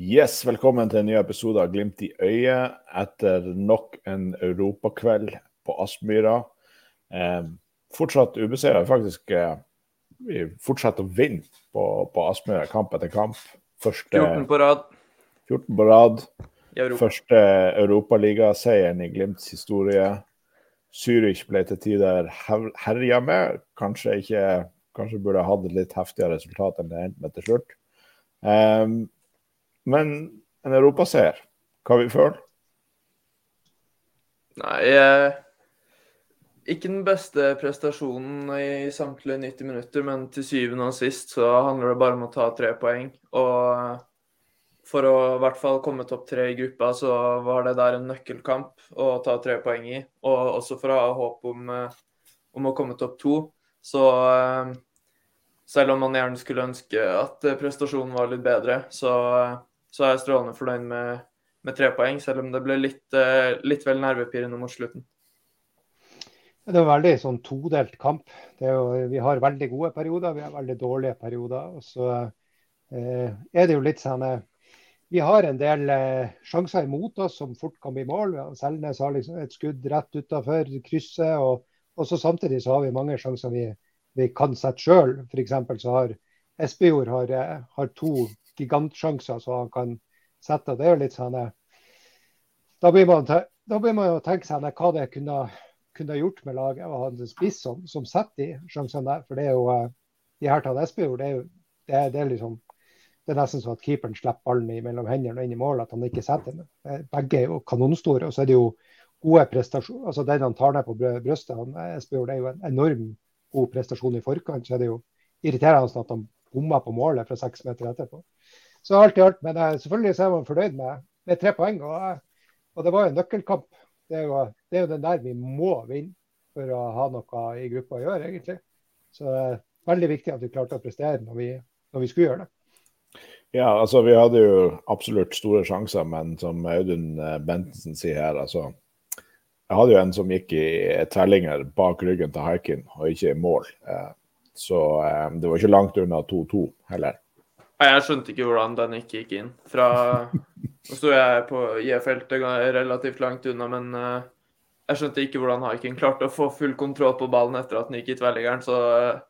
Yes, velkommen til en ny episode av Glimt i øyet etter nok en europakveld på Aspmyra. Eh, fortsatt ubeseira. Faktisk eh, vi fortsetter å vinne på, på Aspmyra kamp etter kamp. Første, 14 på rad. 14 på rad. Første europaligaseieren i Glimts historie. Zürich ble til tider herja med. Kanskje, ikke, kanskje burde hatt et litt heftigere resultat enn det endte med til slutt. Um, men en europaseier, hva vi føler? Nei eh, Ikke den beste prestasjonen i samtlige 90 minutter, men til syvende og sist så handler det bare om å ta tre poeng. Og for å i hvert fall komme topp tre i gruppa, så var det der en nøkkelkamp å ta tre poeng i. Og også for å ha håp om, eh, om å komme topp to. Så eh, selv om man gjerne skulle ønske at prestasjonen var litt bedre, så så er jeg strålende fornøyd med, med tre poeng, selv om det ble litt, uh, litt vel nervepirrende mot slutten. Det er veldig sånn todelt kamp. Jo, vi har veldig gode perioder, vi har veldig dårlige perioder. og Så eh, er det jo litt sånn eh, Vi har en del eh, sjanser imot oss som fort kan bli mål. Selnes har liksom et skudd rett utafor krysset. Og, og, så samtidig så har vi mange sjanser vi, vi kan sette sjøl. F.eks. så har Espejord har, eh, har to gigantsjanser som han kan sette. Det er jo litt sånn eh, Da blir man, da blir man jo tenke seg hva det kunne, kunne gjort med laget og ha en spiss som, som setter de sjansene der. For det er jo eh, de her til Espejord, det er det det er liksom det er nesten sånn at keeperen slipper ballen mellom hendene og inn i mål, at han ikke setter den. Eh, begge er jo kanonstore. Og så er det jo gode prestasjoner. altså Den han tar ned på brystet, han Espejord, er jo en enorm god prestasjon i forkant. Så er det jo irriterende at han bomma på målet fra seks meter etterpå. Så alt i alt, men selvfølgelig så er man fornøyd med, med tre poeng. Og, eh, og, det var jo en nøkkelkamp. Det er jo, det er jo, den der vi må vinne for å ha noe i gruppa å gjøre, egentlig. Så det uh, er veldig viktig at vi klarte å prestere når vi, når vi skulle gjøre det. Ja, altså vi hadde jo absolutt store sjanser, men som Audun Bentensen sier her, altså Jeg hadde jo en som gikk i tverrlinger bak ryggen til Haikin og ikke i mål. Så det var ikke langt unna 2-2 heller. Jeg skjønte ikke hvordan den ikke gikk inn. Fra Nå sto jeg på J-feltet relativt langt unna, men uh, jeg skjønte ikke hvordan Haiken klarte å få full kontroll på ballen etter at den gikk i tverrliggeren. Så uh,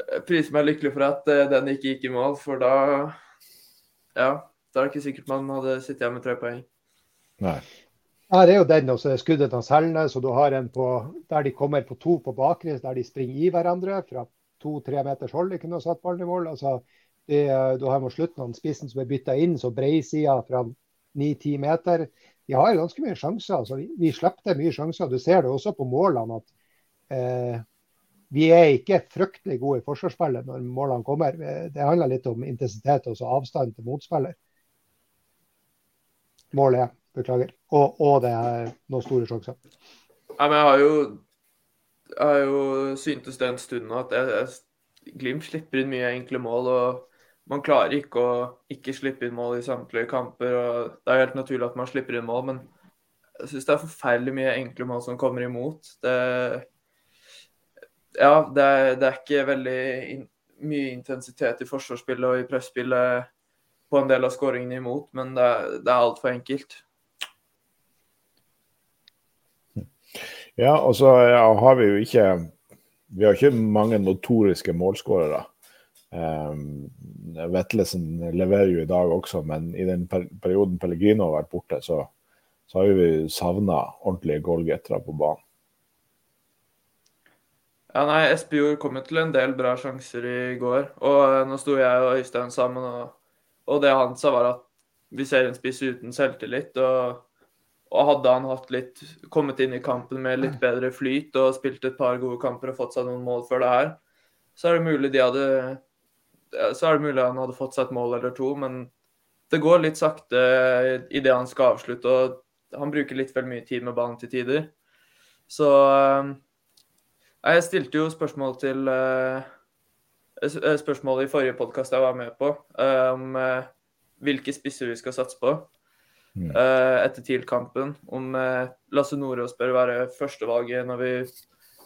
jeg priser meg lykkelig for at uh, den ikke gikk i mål, for da Ja, da er det ikke sikkert man hadde sittet igjen med tre poeng. Nei. Her er jo den, og så er skuddet til Selnes, og du har en på, der de kommer på to på bakre, der de springer i hverandre fra to-tre meters hold. De kunne ha satt ballen i mål. altså du har mot slutten av spissen som er bytta inn, så breisida fra 9-10 meter. De har ganske mye sjanser. altså Vi, vi slipper mye sjanser. Du ser det også på målene at eh, vi er ikke fryktelig gode i forsvarsspillet når målene kommer. Det handler litt om intensitet og avstand til motspiller. Målet er, beklager. Og, og det er noen store sjanser. Ja, jeg har jo, jeg har jo syntes det en stund at jeg, jeg, Glimt slipper inn mye enkle mål. og man klarer ikke å ikke slippe inn mål i samtlige kamper. og Det er helt naturlig at man slipper inn mål, men jeg syns det er forferdelig mye enkle mål som kommer imot. Det, ja, det er, det er, ikke veldig in, mye intensitet i forsvarsspillet og i presspillet på en del av skåringene imot, men det, det er altfor enkelt. Ja, og så har vi jo ikke Vi har ikke mange notoriske målskårere. Um, Vetlesen leverer jo i dag også, men i den per perioden Pellegrino har vært borte, så, så har vi savna ordentlige goalgettere på banen. Ja, nei, Espejord kom jo til en del bra sjanser i går. Og eh, nå sto jeg og Øystein sammen, og, og det han sa, var at vi ser en spiss uten selvtillit. Og, og, hadde han litt, kommet inn i kampen med litt bedre flyt og spilt et par gode kamper og fått seg noen mål før det her, så er det mulig de hadde så er det mulig han hadde fått seg et mål eller to, men det går litt sakte i det han skal avslutte. og Han bruker litt vel mye tid med ballen til tider. Så eh, Jeg stilte jo spørsmål til Spørsmålet spørsmål i forrige podkast jeg var med på, eh, om hvilke spisser vi skal satse på mm. etter TIL-kampen. Om Lasse Nordås bør være førstevalget når vi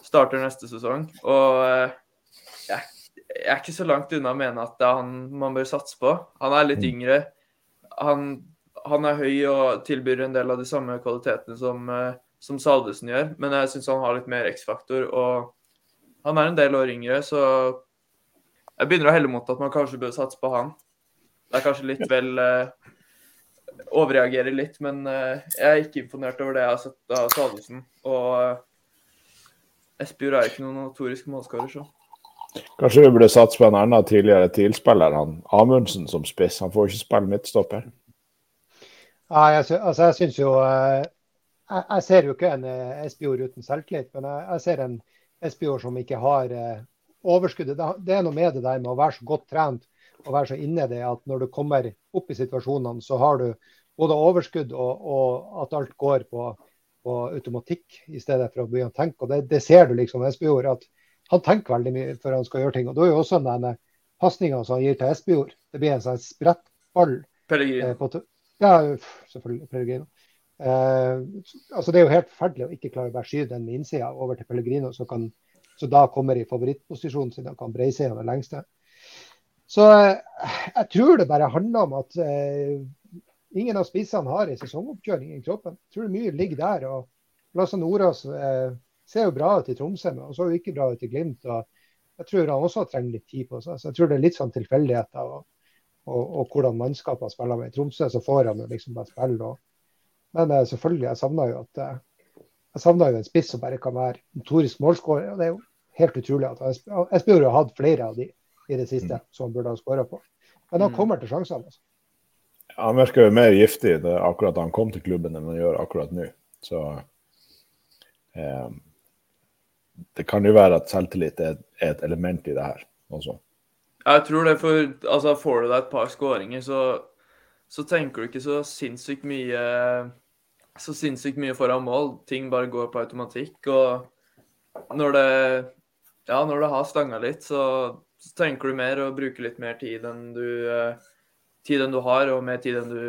starter neste sesong. Og jeg jeg er ikke så langt unna å mene at det er han man bør satse på. Han er litt mm. yngre, han, han, er høy og tilbyr en del av de samme kvalitetene som, uh, som Salvesen gjør, men jeg syns han har litt mer X-faktor. Og han er en del år yngre, så jeg begynner å helle mot at man kanskje bør satse på han. Det er kanskje litt vel uh, Overreagerer litt, men uh, jeg er ikke imponert over det jeg har sett av Salvesen. Og uh, Espejord er ikke noen notorisk målskårer, så. Kanskje vi burde satse på en annen tidligere TIL-spiller, han Amundsen som spiss. Han får ikke spille midtstopper. Ja, jeg, altså jeg syns jo jeg, jeg, ser jo ikke en Espejord uten selvtillit, men jeg, jeg ser en Espejord som ikke har overskuddet. Det er noe med det der med å være så godt trent og være så inne i det at når du kommer opp i situasjonene, så har du både overskudd og, og at alt går på, på, automatikk i stedet for å begynne å tenke. Og det, det ser du liksom Espejord, at han tenker veldig mye før han skal gjøre ting. Og da er jo også den pasninga som han gir til Espejord, det blir en sånn sprettball. Pellegrino. Eh, ja, selvfølgelig. Pellegrino. Eh, altså Det er jo helt forferdelig å ikke klare å bare skyve den med innsida over til Pellegrino, så kan så da kommer i favorittposisjonen sin og kan breise seg over lengste. Så eh, jeg tror det bare handler om at eh, ingen av spissene har en sesongoppkjøring i kroppen. Jeg tror mye ligger der. og Lasse Nordås eh, ser jo bra ut i Tromsø, men så jo ikke bra ut i Glimt. og Jeg tror han også trenger litt tid på seg. så Jeg tror det er litt sånn tilfeldigheter. og, og, og hvordan mannskapene spiller med. I Tromsø så får han jo liksom bare spille. Og, men eh, selvfølgelig, jeg savner jo at eh, jeg savner jo en spiss som bare kan være notorisk målskårer. og Det er jo helt utrolig at Espejord har hatt flere av de i det siste mm. som han burde ha skåra på. Men han mm. kommer til sjansene. Altså. Han virker jo mer giftig det, akkurat da han kom til klubben enn han gjør akkurat nå. Så eh, det kan jo være at selvtillit er, et element i det her også. Jeg tror det, for altså, får du deg et par skåringer, så, så tenker du ikke så sinnssykt mye så sinnssykt mye foran mål. Ting bare går på automatikk. Og når det, ja, når det har stanga litt, så, så, tenker du mer og bruker litt mer tid enn du, eh, tid enn du har, og mer tid enn du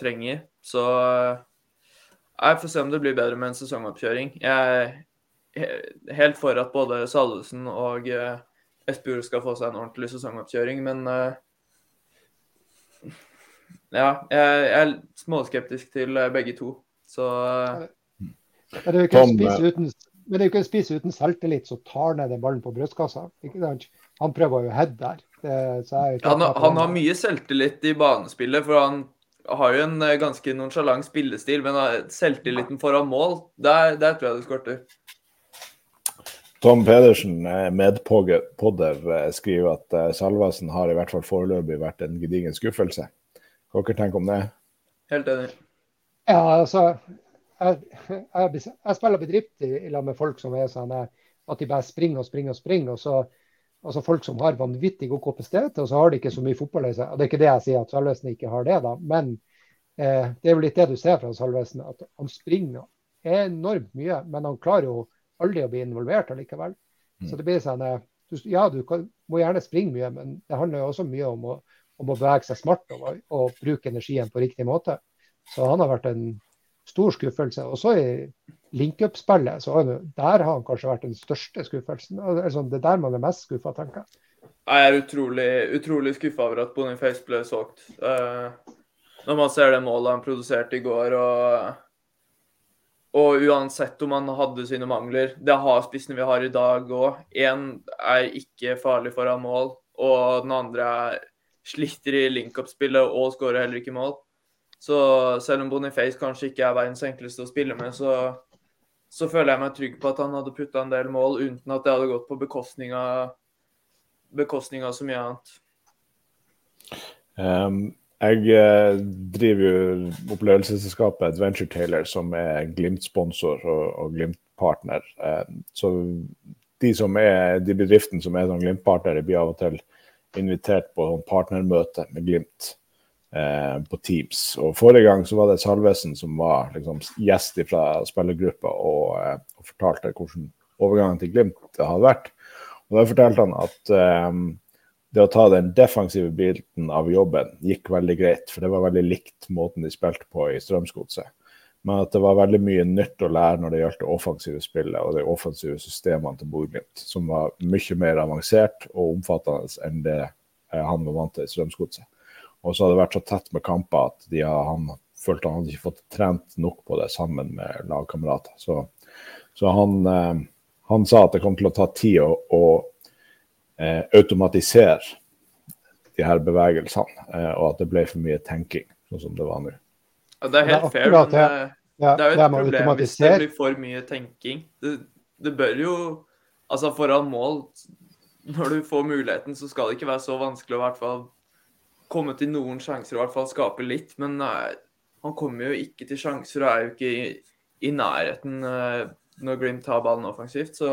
trenger. Så eh, jeg får se om det blir bedre med en sesongoppkjøring. Jeg helt for at både Salvesen og eh, Espejord skal få seg en ordentlig sesongoppkjøring, men ja, jeg er småskeptisk til begge to. Så Men det er jo ikke en spiss uten, men det er ikke en spiss uten selvtillit som tar ned den ballen på brystkassa. Han prøver jo head der. Det, han, han, har mye selvtillit i banespillet, for han har jo en eh, ganske nonsjalant spillestil. Men selvtilliten foran mål, der, der tror jeg det skorter. Tom Pedersen, eh, medpodder, eh, skriver at Salvesen har i hvert fall foreløpig vært en gedigen skuffelse. Hva dere tenker om det? Helt enig. Ja, altså jeg, jeg, jeg spiller bedrift i, i lag med folk som er sånn at de bare springer og springer og springer. og så altså Folk som har vanvittig god kapasitet, og så har de ikke så mye fotball i seg. Det er ikke det jeg sier at Salvesen ikke har det, da. Men eh, det er jo litt det du ser fra Salvesen, at han springer enormt mye. Men han klarer jo aldri å bli involvert allikevel. Mm. Så det blir sånn eh, du, Ja, du kan, må gjerne springe mye, men det handler jo også mye om å, om å bevege seg smart og, og bruke energien på riktig måte. Så han har vært en stor skuffelse. Også i link-up-spillet, så han, der har han kanskje vært den største skuffelsen. Altså, det er der man er mest skuffa, tenker jeg. Jeg er utrolig, utrolig skuffa over at Boniface ble solgt. Uh, når man ser det målet han produserte i går, og, og uansett om han hadde sine mangler Det har spissene vi har i dag òg. Én er ikke farlig foran mål, og den andre er sliter i link-up-spillet og skårer heller ikke mål. Så selv om Boniface kanskje ikke er verdens enkleste å spille med, så, så føler jeg meg trygg på at han hadde putta en del mål uten at det hadde gått på bekostning av, bekostning av så mye annet. Um, jeg eh, driver jo opplevelsesselskapet Adventure Taylor, som er Glimt-sponsor og, og Glimt-partner. Um, så de, er, de bedriftene som er sånn Glimt-partnere, blir av og til invitert på partnermøte med Glimt eh, på Teams. Og Forrige gang så var det Salvesen som var liksom, gjest fra spillergruppa og, eh, og, fortalte hvordan overgangen til Glimt hadde vært. Og Da fortalte han at eh, det å ta den defensive biten av jobben gikk veldig greit, for det var veldig likt måten de spilte på i Strømsgodset. Men at det var veldig mye nytt å lære når det gjaldt det offensive spillet og de offensive systemene til Bodø-Glimt, som var mye mer avansert og omfattende enn det eh, han var vant til i Strømsgodset. Og så har det vært så tett med kamper at har, han følte han hadde ikke fått trent nok på det sammen med lagkamerater. Så, så han, eh, han, sa at det kom til å ta tid å, å eh, automatisere de her bevegelsene, eh, og at det ble for mye tenking, sånn som det var nå. Ja, det er helt fair, men eh, det er jo et problem hvis det blir for mye tenking. Det, det bør jo Altså, foran mål, når du får muligheten, så skal det ikke være så vanskelig å i hvert fall komme til noen sjanser, i hvert fall skape litt. Men nei, han kommer jo ikke til sjanser og er jo ikke i, i nærheten uh, når Glimt tar ballen offensivt. Så,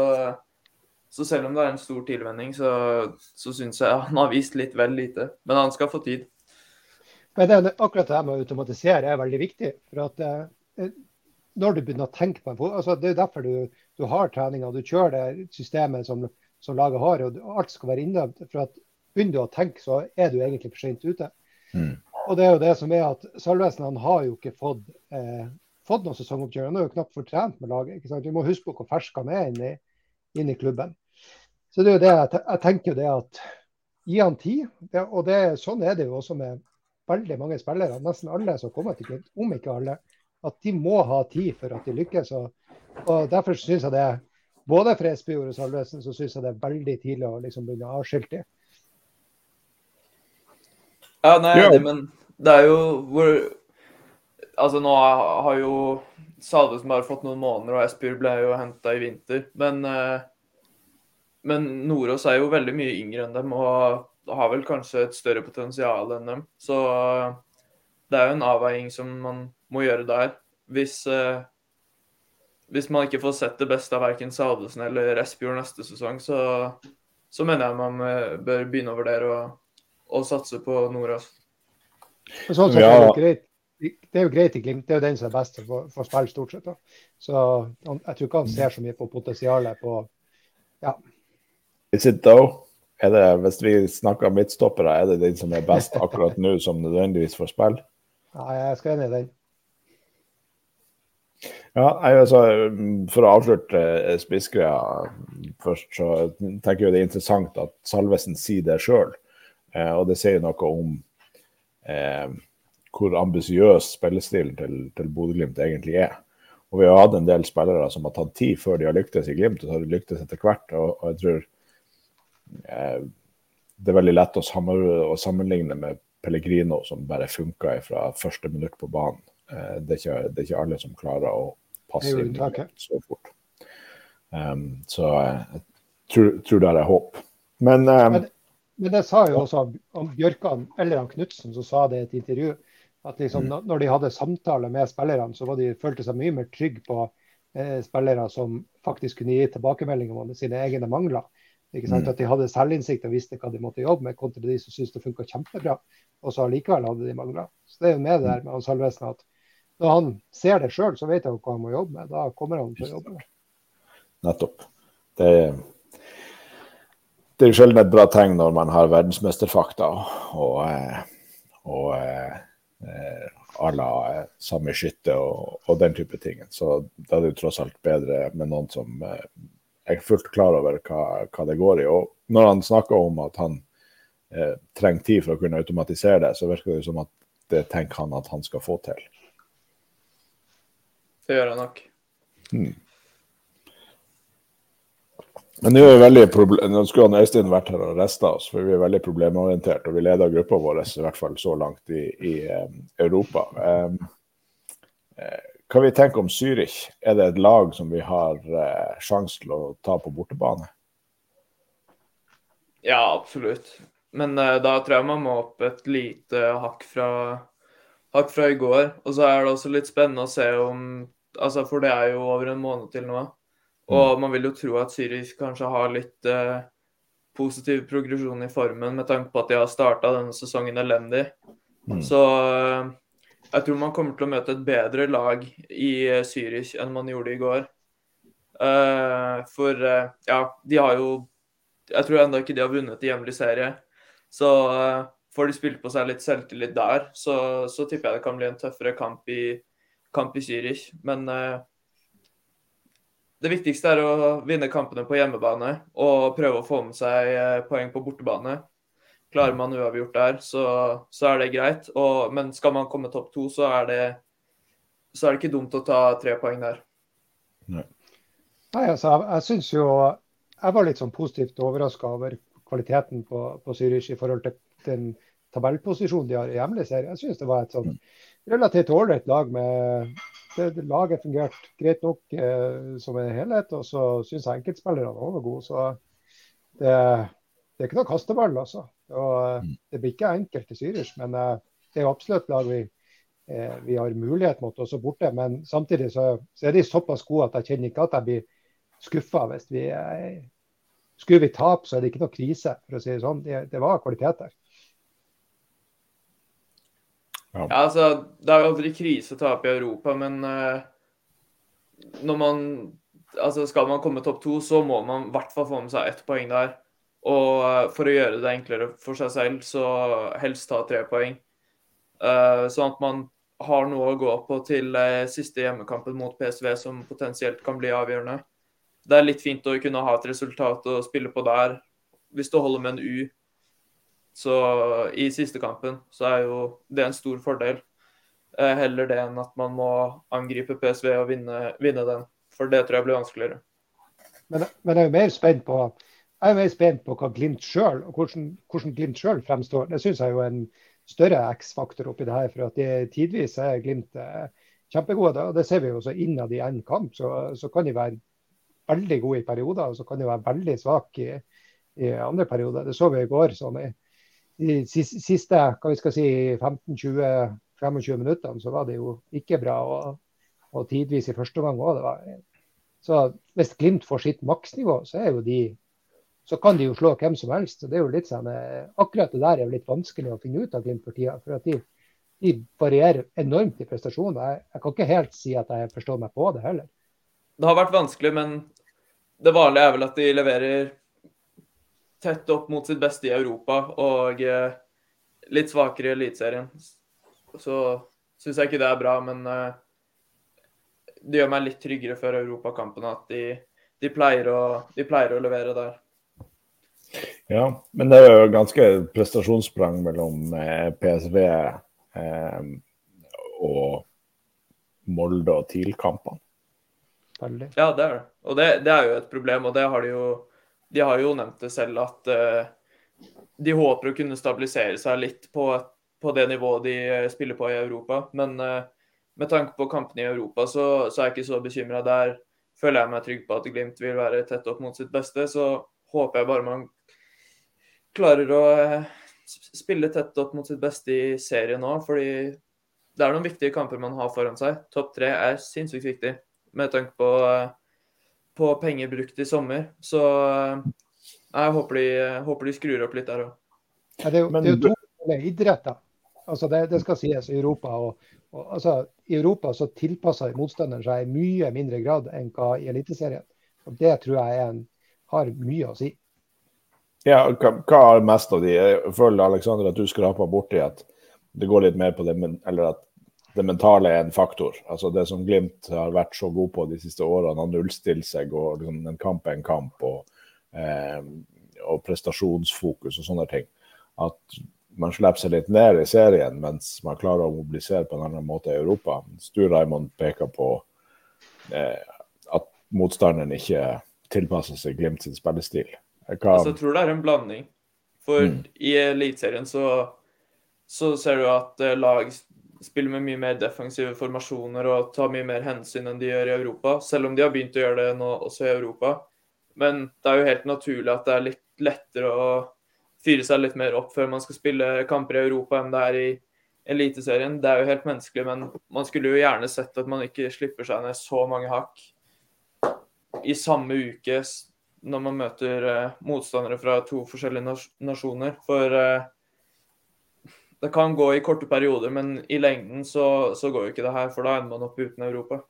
så, selv om det er en stor tilvenning, så, så syns jeg han har vist litt vel lite. Men han skal få tid. Men det, akkurat det med å automatisere er veldig viktig. for at eh, når du begynner å tenke på en fot, altså Det er derfor du, du har treninga. Du kjører det systemet som, som laget har. og Alt skal være innøvd. For at begynner du å tenke, så er du egentlig for sent ute. Mm. Og det er jo det som er at Salvesen han har jo ikke fått, eh, fått noen sesongoppkjøring. Han har jo knapt fått trent med laget. ikke sant? Vi må huske på hvor fersk han er inne, inn i klubben. Så det er jo det jeg, jeg tenker jo det at gi han tid. Det, og det, sånn er det jo også med veldig mange spillere. Nesten alle som kommer til klubb, om ikke alle. At de må ha tid for at de lykkes. Og, og Derfor syns jeg det, både for Espejord og Salvesen, så syns jeg det er veldig tidlig å liksom begynne å avskilte dem. Ja, nei, ja. men det er jo hvor Altså, nå har jo Salvesen bare fått noen måneder, og Espejord ble jo henta i vinter. Men, eh, men Nordås er jo veldig mye yngre enn dem og har vel kanskje et større potensial enn dem. Så det er jo en avveining som man må gjøre der. Hvis, eh, hvis man ikke får sett det beste av verken Salvesen eller Espejord neste sesong, så, så mener jeg man eh, bør begynne å vurdere å og satse på Nordås. Sånn sett er det, greit. Det er jo greit i Glimt. Det er jo den som er best for, for spill, stort sett. Da. Så han, jeg tror ikke han ser så mye på potensialet på ja. Is it though? Er det, hvis vi snakker midtstoppere, er det den som er best akkurat nå, som nødvendigvis får spille? Ja, jeg skal enig i den. Ja, altså, For å avslutte eh, spissgreia først, så tenker jeg det er interessant at Salvesen sier det sjøl. Eh, og det sier noe om eh, hvor ambisiøs spillestilen til, til Bodø-Glimt egentlig er. Og vi har hatt en del spillere som har tatt tid før de har lyktes i Glimt, og så har de lyktes etter hvert. Og, og jeg tror eh, det er veldig lett å, sammenligne med Pellegrino, som bare funka fra første minutt på banen. Eh, det, er ikke, det, er ikke, alle som klarer å passe inn så fort. Um, så eh, jeg tror, tror det er håp. Men um, men det sa jo også om Bjørkan eller han Knutsen, som sa det i et intervju. At liksom, mm. når de hadde samtaler med spillerne, så var de, følte seg mye mer trygge på eh, spillere som faktisk kunne gi tilbakemeldinger om sine egne mangler. Ikke sant? Mm. At de hadde selvinnsikt og visste hva de måtte jobbe med, kontra de som syntes det funka kjempebra. Og så allikevel hadde de mangler. Så det er jo med det der med Salvesen at når han ser det sjøl, så vet han hva han må jobbe med. Da kommer han til å jobbe med Nettopp. Det er det er jo sjelden et bra tegn når man har verdensmesterfakta og, og, og eh, eh, à la samme skytte og, og, den type ting. Så da er det jo tross alt bedre med noen som er fullt klar over hva, hva det går i. Og når han snakker om at han eh, trenger tid for å kunne automatisere det, så virker det som at det tenker han at han skal få til. Det gjør han nok. Hmm. Men nå, nå skulle Øystein vært her og resta oss, for vi er veldig problemorientert. Og vi leder gruppa vår, i hvert fall så langt i, i um, Europa. Um, hva vi tenker om Zürich? Er det et lag som vi har uh, sjanse til å ta på bortebane? Ja, absolutt. Men uh, da tror jeg man må opp et lite hakk fra, hakk fra i går. Og så er det også litt spennende å se om altså For det er jo over en måned til nå. Og man vil jo tro at Zürich kanskje har litt eh, positiv progresjon i formen med tanke på at de har starta denne sesongen elendig. Mm. Så eh, jeg tror man kommer til å møte et bedre lag i eh, Zürich enn man gjorde i går. Uh, for uh, ja, de har jo Jeg tror ennå ikke de har vunnet i hjemlig serie. Så uh, får de spilt på seg litt selvtillit der, så, så, tipper jeg det kan bli en tøffere kamp i, kamp i Zürich. Men det viktigste er å vinne kampene på hjemmebane og prøve å få med seg eh, poeng på bortebane. Klarer man uavgjort der, så, så er det greit. Og, men skal man komme topp to, så er, det, så er det ikke dumt å ta tre poeng der. Nei, Nei altså, jeg, jeg syns jo Jeg var litt sånn positivt overraska over kvaliteten på, på Zürich i forhold til den tabellposisjonen de har i hjemlig serie. Jeg syns det var et sånn relativt ålreit lag. med det, Laget fungerte greit nok eh, som en helhet, og så syns jeg enkeltspillerne var gode. Så det, det, er ikke noe kasteball, altså. Og, eh, mm. det blir ikke enkelt i Zürich, men eh, det er jo absolutt lag vi, eh, vi har mulighet mot også borte. Men samtidig så, så, er de såpass gode at jeg kjenner ikke at jeg blir skuffa hvis vi eh, skulle vi tape, så er det ikke noe krise. for å si Det sånn. Det, det var kvalitet der. Ja. ja. altså, Det er jo aldri krise å tape i Europa, men uh, når man altså Skal man komme topp to, så må man i hvert fall få med seg ett poeng der. Og uh, for å gjøre det enklere for seg selv, så helst ta tre poeng. Uh, sånn at man har noe å gå på til siste hjemmekampen mot PSV, som potensielt kan bli avgjørende det er litt fint å kunne ha et resultat å spille på der. Hvis du holder med en U så i siste kampen, så er jo det en stor fordel. Eh, heller det enn at man må angripe PSV og vinne, vinne den. For det tror jeg blir vanskeligere. Men, men jeg er mer spent på jeg er mer spent på hva Glimt sjøl og hvordan, hvordan Glimt sjøl fremstår. Det syns jeg er jo en større X-faktor oppi det her. For at de tidvis er Glimt eh, kjempegode. og Det ser vi jo også innad i en kamp. Så, så kan de være veldig gode i perioder, og så kan de være veldig svake i, i, andre perioder. Det så vi i går. sånn i, i siste hva vi skal si, 15-20-25 minuttene så var det jo ikke bra. Og, og tidvis i første omgang òg. Så hvis Glimt får sitt maksnivå, så er jo de så kan de jo slå hvem som helst. så det er jo litt sånn, eh, Akkurat det der er jo litt vanskelig å finne ut av Glimt for tida. For at de, de varierer enormt i prestasjoner. Jeg, jeg, kan ikke helt si at jeg forstår meg på det heller. Det har vært vanskelig, men det vanlige er vel at de leverer tett opp mot sitt beste i Europa og eh, litt svakere i Eliteserien. Så syns jeg ikke det er bra, men eh, det gjør meg litt tryggere før europakampene at de, de, pleier å, de, pleier å, levere der. Ja, men det er jo ganske prestasjonssprang mellom eh, PSV eh, og Molde og TIL-kampene. Ja, det er det. Og det, det, er jo et problem, og det har de jo De har jo nevnt det selv at uh, de håper å kunne stabilisere seg litt på, på, det nivået de spiller på i Europa. Men uh, med tanke på kampene i Europa, så, så er jeg ikke så bekymra. Der føler jeg meg trygg på at Glimt vil være tett opp mot sitt beste. Så håper jeg bare man klarer å spille tett opp mot sitt beste i serien nå. Fordi det er noen viktige kamper man har foran seg. Topp tre er sinnssykt viktig med tanke på, på penger brukt i sommer. Så jeg håper de, håper de skrur opp litt der òg. Ja, det, er jo, to idretter. Altså det, det, skal sies i Europa. Og, og, altså, I Europa så tilpasser motstanderen seg i mye mindre grad enn hva i Eliteserien. Og Det tror jeg en, har mye å si. Ja, hva, hva er mest av de? Jeg føler Alexander, at du skraper borti at det går litt mer på det, eller at det mentale er en faktor. Altså Det som Glimt har vært så god på de siste årene, å nullstille seg og liksom, en kamp er en kamp, og, eh, og, prestasjonsfokus og sånne ting. At man slipper seg litt ned i serien, mens man klarer å mobilisere på en annen måte i Europa. Stu Raymond peker på eh, at motstanderen ikke tilpasser seg Glimt sin spillestil. Hva... Altså, jeg tror det er en blanding. For mm. i Eliteserien så, så ser du at eh, lag spiller med mye mer defensive formasjoner og tar mye mer hensyn enn de gjør i Europa. Selv om de har begynt å gjøre det nå også i Europa. Men det er jo helt naturlig at det er litt lettere å fyre seg litt mer opp før man skal spille kamper i Europa enn det er i Eliteserien. Det er jo helt menneskelig, men man skulle jo gjerne sett at man ikke slipper seg ned så mange hakk i samme uke når man møter uh, motstandere fra to forskjellige nas nasjoner. For uh, det kan gå i korte perioder, men i lengden så, så går jo ikke det her, for da ender man opp uten Europa.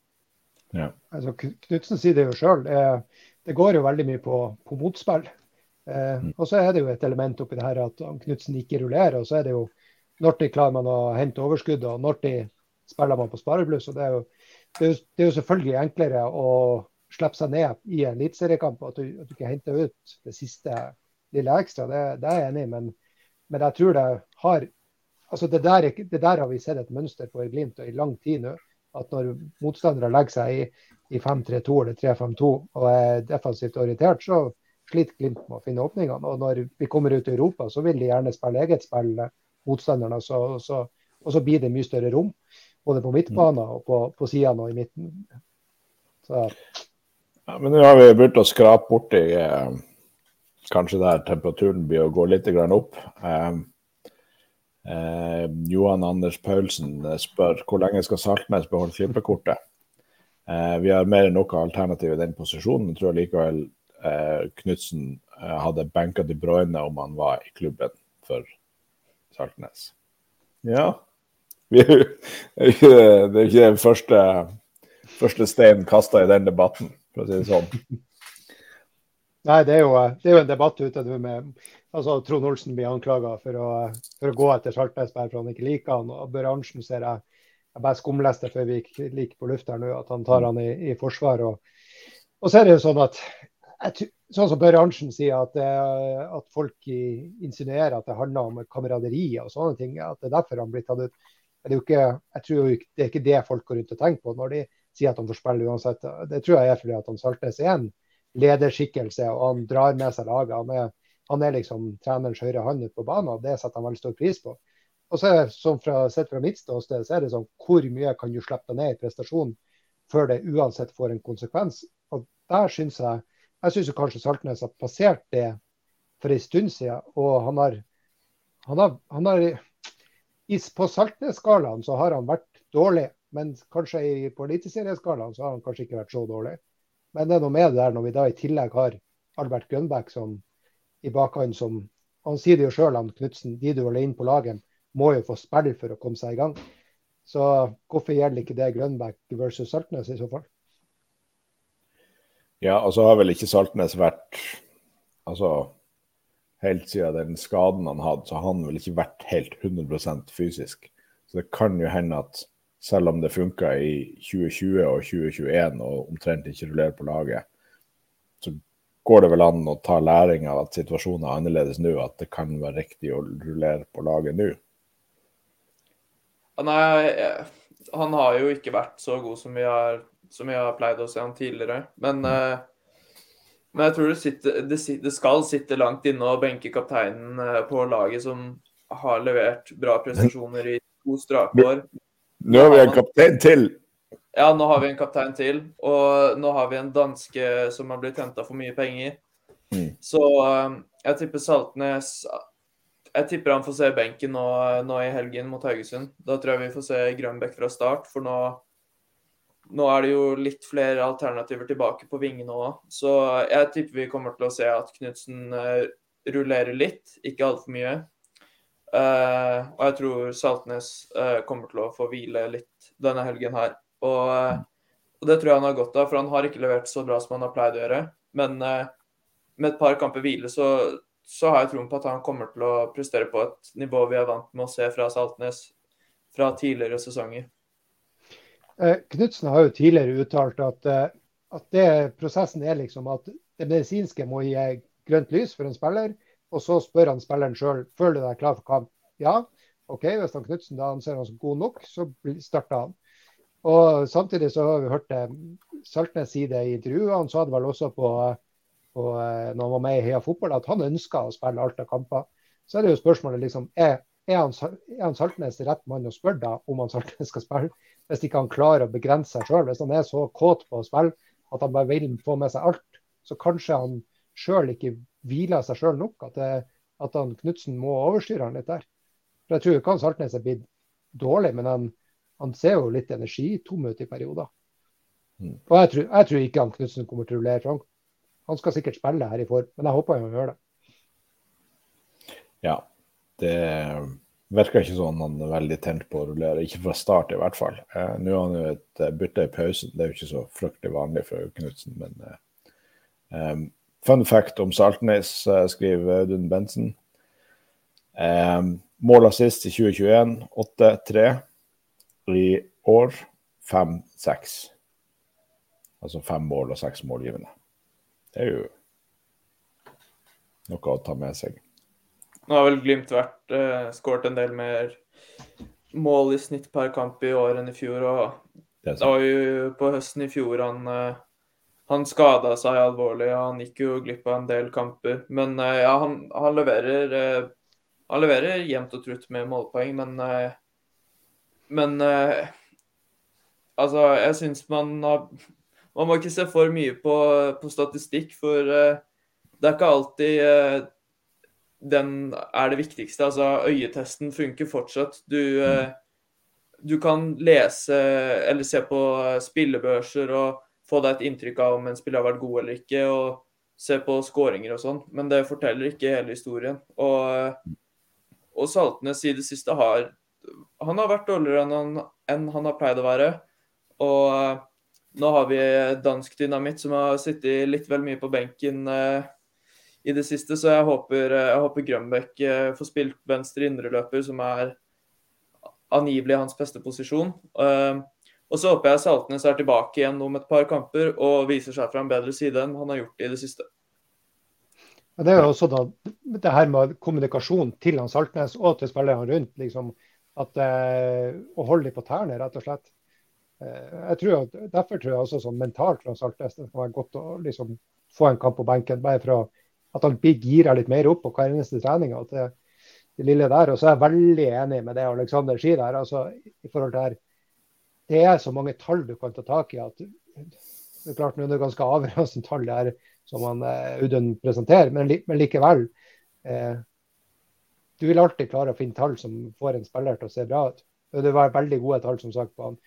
Ja. Altså, Knutsen sier det jo sjøl. Det, det, går jo veldig mye på, på motspill. Eh, mm. og så er det jo et element oppi det her at Knutsen ikke rullerer. Og så er det jo når de klarer man å hente overskudd, og når de spiller man på sparebluss. og det er, jo, det, er jo, det er jo selvfølgelig enklere å slippe seg ned i en eliteseriekamp, at, at, du ikke henter ut det siste lille ekstra. Det, det er jeg enig i. men Men jeg tror det har altså det der, det der, har vi sett et mønster på i Glimt og i lang tid nå. At når motstandere legger seg i, i 5-3-2 eller 3-5-2 og er defensivt orientert, så sliter Glimt med å finne åpningene. Og når vi kommer ut i Europa, så vil de gjerne spille eget spill, motstanderne. Så, så, og så blir det mye større rom. Både på midtbanen og på, på sidene og i midten. Så. Ja, men nå har vi begynt å skrape borti eh, kanskje der temperaturen blir å gå litt opp. Eh, Eh, Johan Anders Paulsen eh, spør hvor lenge skal Saltnes beholde klippekortet. Eh, vi har mer enn noe alternativ i den posisjonen. Jeg tror likevel eh, Knutsen eh, hadde benka De Bruyne om han var i klubben for Saltnes. Ja. Det er ikke den første, første steinen kasta i den debatten, for å si det sånn. Nei, det er, jo, det er jo en debatt ute nå med altså Trond Olsen blir anklaga for, for, å gå etter Saltnes bare for han ikke liker han. og bransjen ser jeg jeg bare skumleste før vi gikk like på luft her nå, at han tar han i, i forsvar. Og, og, så er det jo sånn at sånn som Børre Arntzen sier, at, at folk insinuerer at det handler om kameraderi og sånne ting. At det er derfor han blir tatt ut. Det ikke, jeg tror jo det er ikke det folk går rundt og tenker på når de sier at han får spille uansett. Det tror jeg er fordi at han Saltnes er en lederskikkelse og han drar med seg laget. Han er, han er liksom trenerens høyre hånd ute på banen, og det setter han veldig stor pris på. Og så er det sånn fra, Sett fra mitt ståsted så er det sånn hvor mye kan du slippe ned i prestasjonen før det uansett får en konsekvens. Og der synes Jeg jeg syns kanskje Saltnes har passert det for en stund siden. Og han har, han har, han har På Saltnes-skalaen så har han vært dårlig, men kanskje i, på Eliteserieskalaen så har han kanskje ikke vært så dårlig. Men det er noe med det der når vi da i tillegg har Albert Grønbæk som i bakhånd som Han sier det jo sjøl, Knutsen. De du holder inn på laget, må jo få spille for å komme seg i gang. Så hvorfor gjelder ikke det Grønbæk versus Saltnes i så fall? Ja, og så har vel ikke Saltnes vært Altså helt siden den skaden han hadde, så har han vel ikke vært helt 100% fysisk. Så det kan jo hende at selv om det funka i 2020 og 2021 og omtrent ikke rullerer på laget, så går det vel an å ta læring av at situasjonen er annerledes nå, at det kan være riktig å rullere på laget nå? Nei, han har jo ikke vært så god som vi har, som vi har pleid å se han tidligere. Men, mm. uh, men jeg tror det, sitter, det, skal sitte langt inne å benke kapteinen uh, på laget som har levert bra prestasjoner i to strake år. Nå har vi en kaptein til. Ja, nå har vi en kaptein til. Og nå har vi en danske som har blitt henta for mye penger. Mm. Så um, jeg tipper Saltnes Jeg tipper han får se benken nå, nå, i helgen mot Haugesund. Da tror jeg vi får se Grønbekk fra start, for nå, nå er det jo litt flere alternativer tilbake på vingene òg. Så jeg tipper vi kommer til å se at Knutsen uh, rullerer litt, ikke altfor mye. Uh, og jeg tror Saltnes uh, kommer til å få hvile litt denne helgen her. Og, uh, og, det tror jeg han har godt av, for han har ikke levert så bra som han har pleid å gjøre. Men med et par kamper hvile så, så har jeg troen på at han kommer til å prestere på et nivå vi er vant med å se fra Saltnes fra tidligere sesonger. Knutsen har jo tidligere uttalt at, at det, prosessen er liksom at det medisinske må gi grønt lys for en spiller og så spør han spilleren sjøl føler du deg klar for kamp. Ja, OK, hvis han Knutsen da anser han som god nok, så starter han. Og Samtidig så har vi hørt det, Saltnes si det i intervjuet. Han sa det vel også på, på, eh, når han var med i Heia Fotball, at han ønska å spille alt av kamper. Så er det jo spørsmålet liksom, er, er, han, er han Saltnes rett mann å spørre da om han Saltnes skal spille, hvis ikke han klarer å begrense seg sjøl. Hvis han er så kåt på å spille at han bare vil få med seg alt, så kanskje han sjøl ikke hviler seg sjøl nok. At, det, at han Knutsen må overstyre han litt der. For Jeg tror ikke han Saltnes er blitt dårlig, men han, han ser jo litt energitom ut i perioder. Mm. Og jeg tror, jeg tror, ikke han Knutsen kommer til å rullere. Han, han skal sikkert spille her i form, men jeg håper han gjør det. Ja, det virker ikke sånn han er veldig tent på å rullere. Ikke fra start, i hvert fall. Eh, nå har han jo et eh, bytte i pausen. Det er jo ikke så fryktelig vanlig for Knutsen, men eh, um, Fun fact om Saltnes, uh, skriver Audun Bensen. Eh, mål assist i 2021 8-3. I år 5-6. Altså fem mål og seks målgivende. Det er jo noe å ta med seg. Nå har vel Glimt vært eh, skåret en del mer mål i snitt per kamp i år enn i fjor. og Det, var jo på høsten i fjor han uh, han skada seg alvorlig, og han gikk jo glipp av en del kamper. Men uh, ja, han, han leverer uh, han leverer jevnt og trutt med målpoeng, men uh, Men altså, jeg syns man har Man må ikke se for mye på, på statistikk, for det er ikke alltid den er det viktigste. Altså, øyetesten funker fortsatt. Du, du kan lese eller se på spillebørser og få deg et inntrykk av om en spiller har vært god eller ikke, og se på skåringer og sånn, men det forteller ikke hele historien. Og, og Saltnes i det siste har Han har vært dårligere enn han, enn han har pleid å være. Og nå har vi dansk dynamitt som har sittet litt vel mye på benken eh, i det siste, så jeg håper, jeg håper Grønbæk eh, får spilt venstre indreløper, som er angivelig hans beste posisjon. Uh, og så håper jeg Saltnes er tilbake igjen om et par kamper og viser seg fra en bedre side enn han har gjort i det siste. Ja, det er jo også da, det her med kommunikasjon til han Saltnes og til spillerne rundt. liksom, at eh, Å holde dem på tærne, rett og slett. Eh, jeg tror at, Derfor tror jeg også sånn mentalt fra Saltnes det kan være godt å liksom, få en kamp på benken. bare for at han gira litt mer opp på hver eneste trening. at det, det lille der, og så er jeg veldig enig med det Alexander sier der. altså i forhold til her, det er så mange tall du kan ta tak i at det er klart nå er det ganske avgjørende tall der som han eh, Audun presenterer, men, men likevel. Eh, du vil alltid klare å finne tall som får en spiller til å se bra ut. Det var veldig gode tall som sagt på han,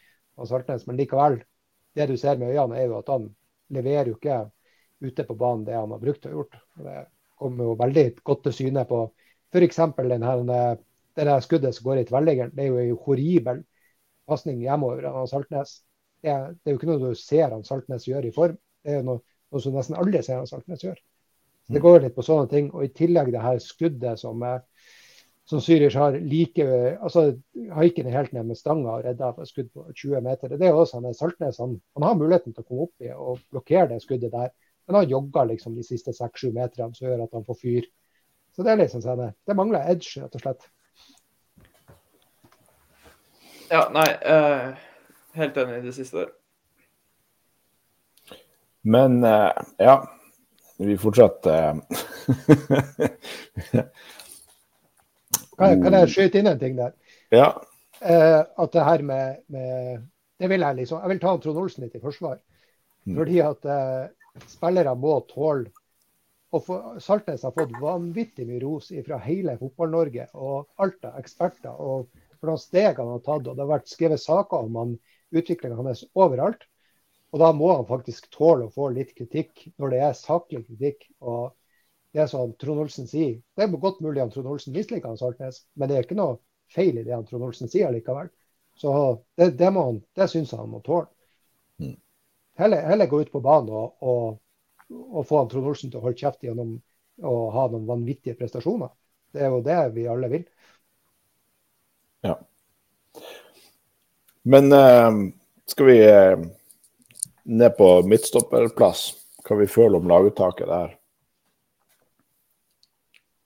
han Saltnes, men likevel. Det du ser med øynene, er jo at han leverer jo ikke ute på banen det han har brukt og gjort. Det kommer jo veldig godt til syne på f.eks. det skuddet som går i tverrliggeren. Det er jo en horribel pasning hjemover av Saltnes. Det er, det er, jo ikke noe du ser han Saltnes gjør i form. Det er jo noe, noe som nesten alle ser han Saltnes gjør. Så Det mm. går litt på sånne ting. Og i tillegg det her skuddet som, som Zürich har like altså Haiken er helt ned med stanga og redda et skudd på 20 meter. Det er også han Saltnes. Han, han, har muligheten til å komme opp i og blokkere det skuddet der. Men han jogger liksom de siste 6-7 meterne som gjør at han får fyr. Så det er liksom sånn, det mangler edge, rett og slett. Ja, nei. Uh, helt enig i det siste der. Men uh, ja, vi fortsetter kan, kan, jeg skyte inn en ting der? Ja. Uh, at det her med, med, Det vil jeg liksom Jeg vil ta Trond Olsen litt i forsvar. Mm. Fordi at spillere må tåle og for, Saltnes har fått vanvittig mye ros fra hele Fotball-Norge og Alta, eksperter og for noen steg han har tatt. og Det har vært skrevet saker om han, utviklinga hans overalt. Og da må han faktisk tåle å få litt kritikk når det er saklig kritikk. og det er som Trond Olsen sier, det er godt mulig at Trond Olsen misliker Saltnes, men det er ikke noe feil i det han Trond Olsen sier likevel. Så det, det, må han, det syns jeg han må tåle. Mm. Heller, heller, gå ut på banen og, og, og få han Trond Olsen til å holde kjeft gjennom å ha noen vanvittige prestasjoner. Det er jo det vi alle vil. Ja. Men uh, skal vi uh, ned på midtstopperplass? Hva vi føler om laguttaket der?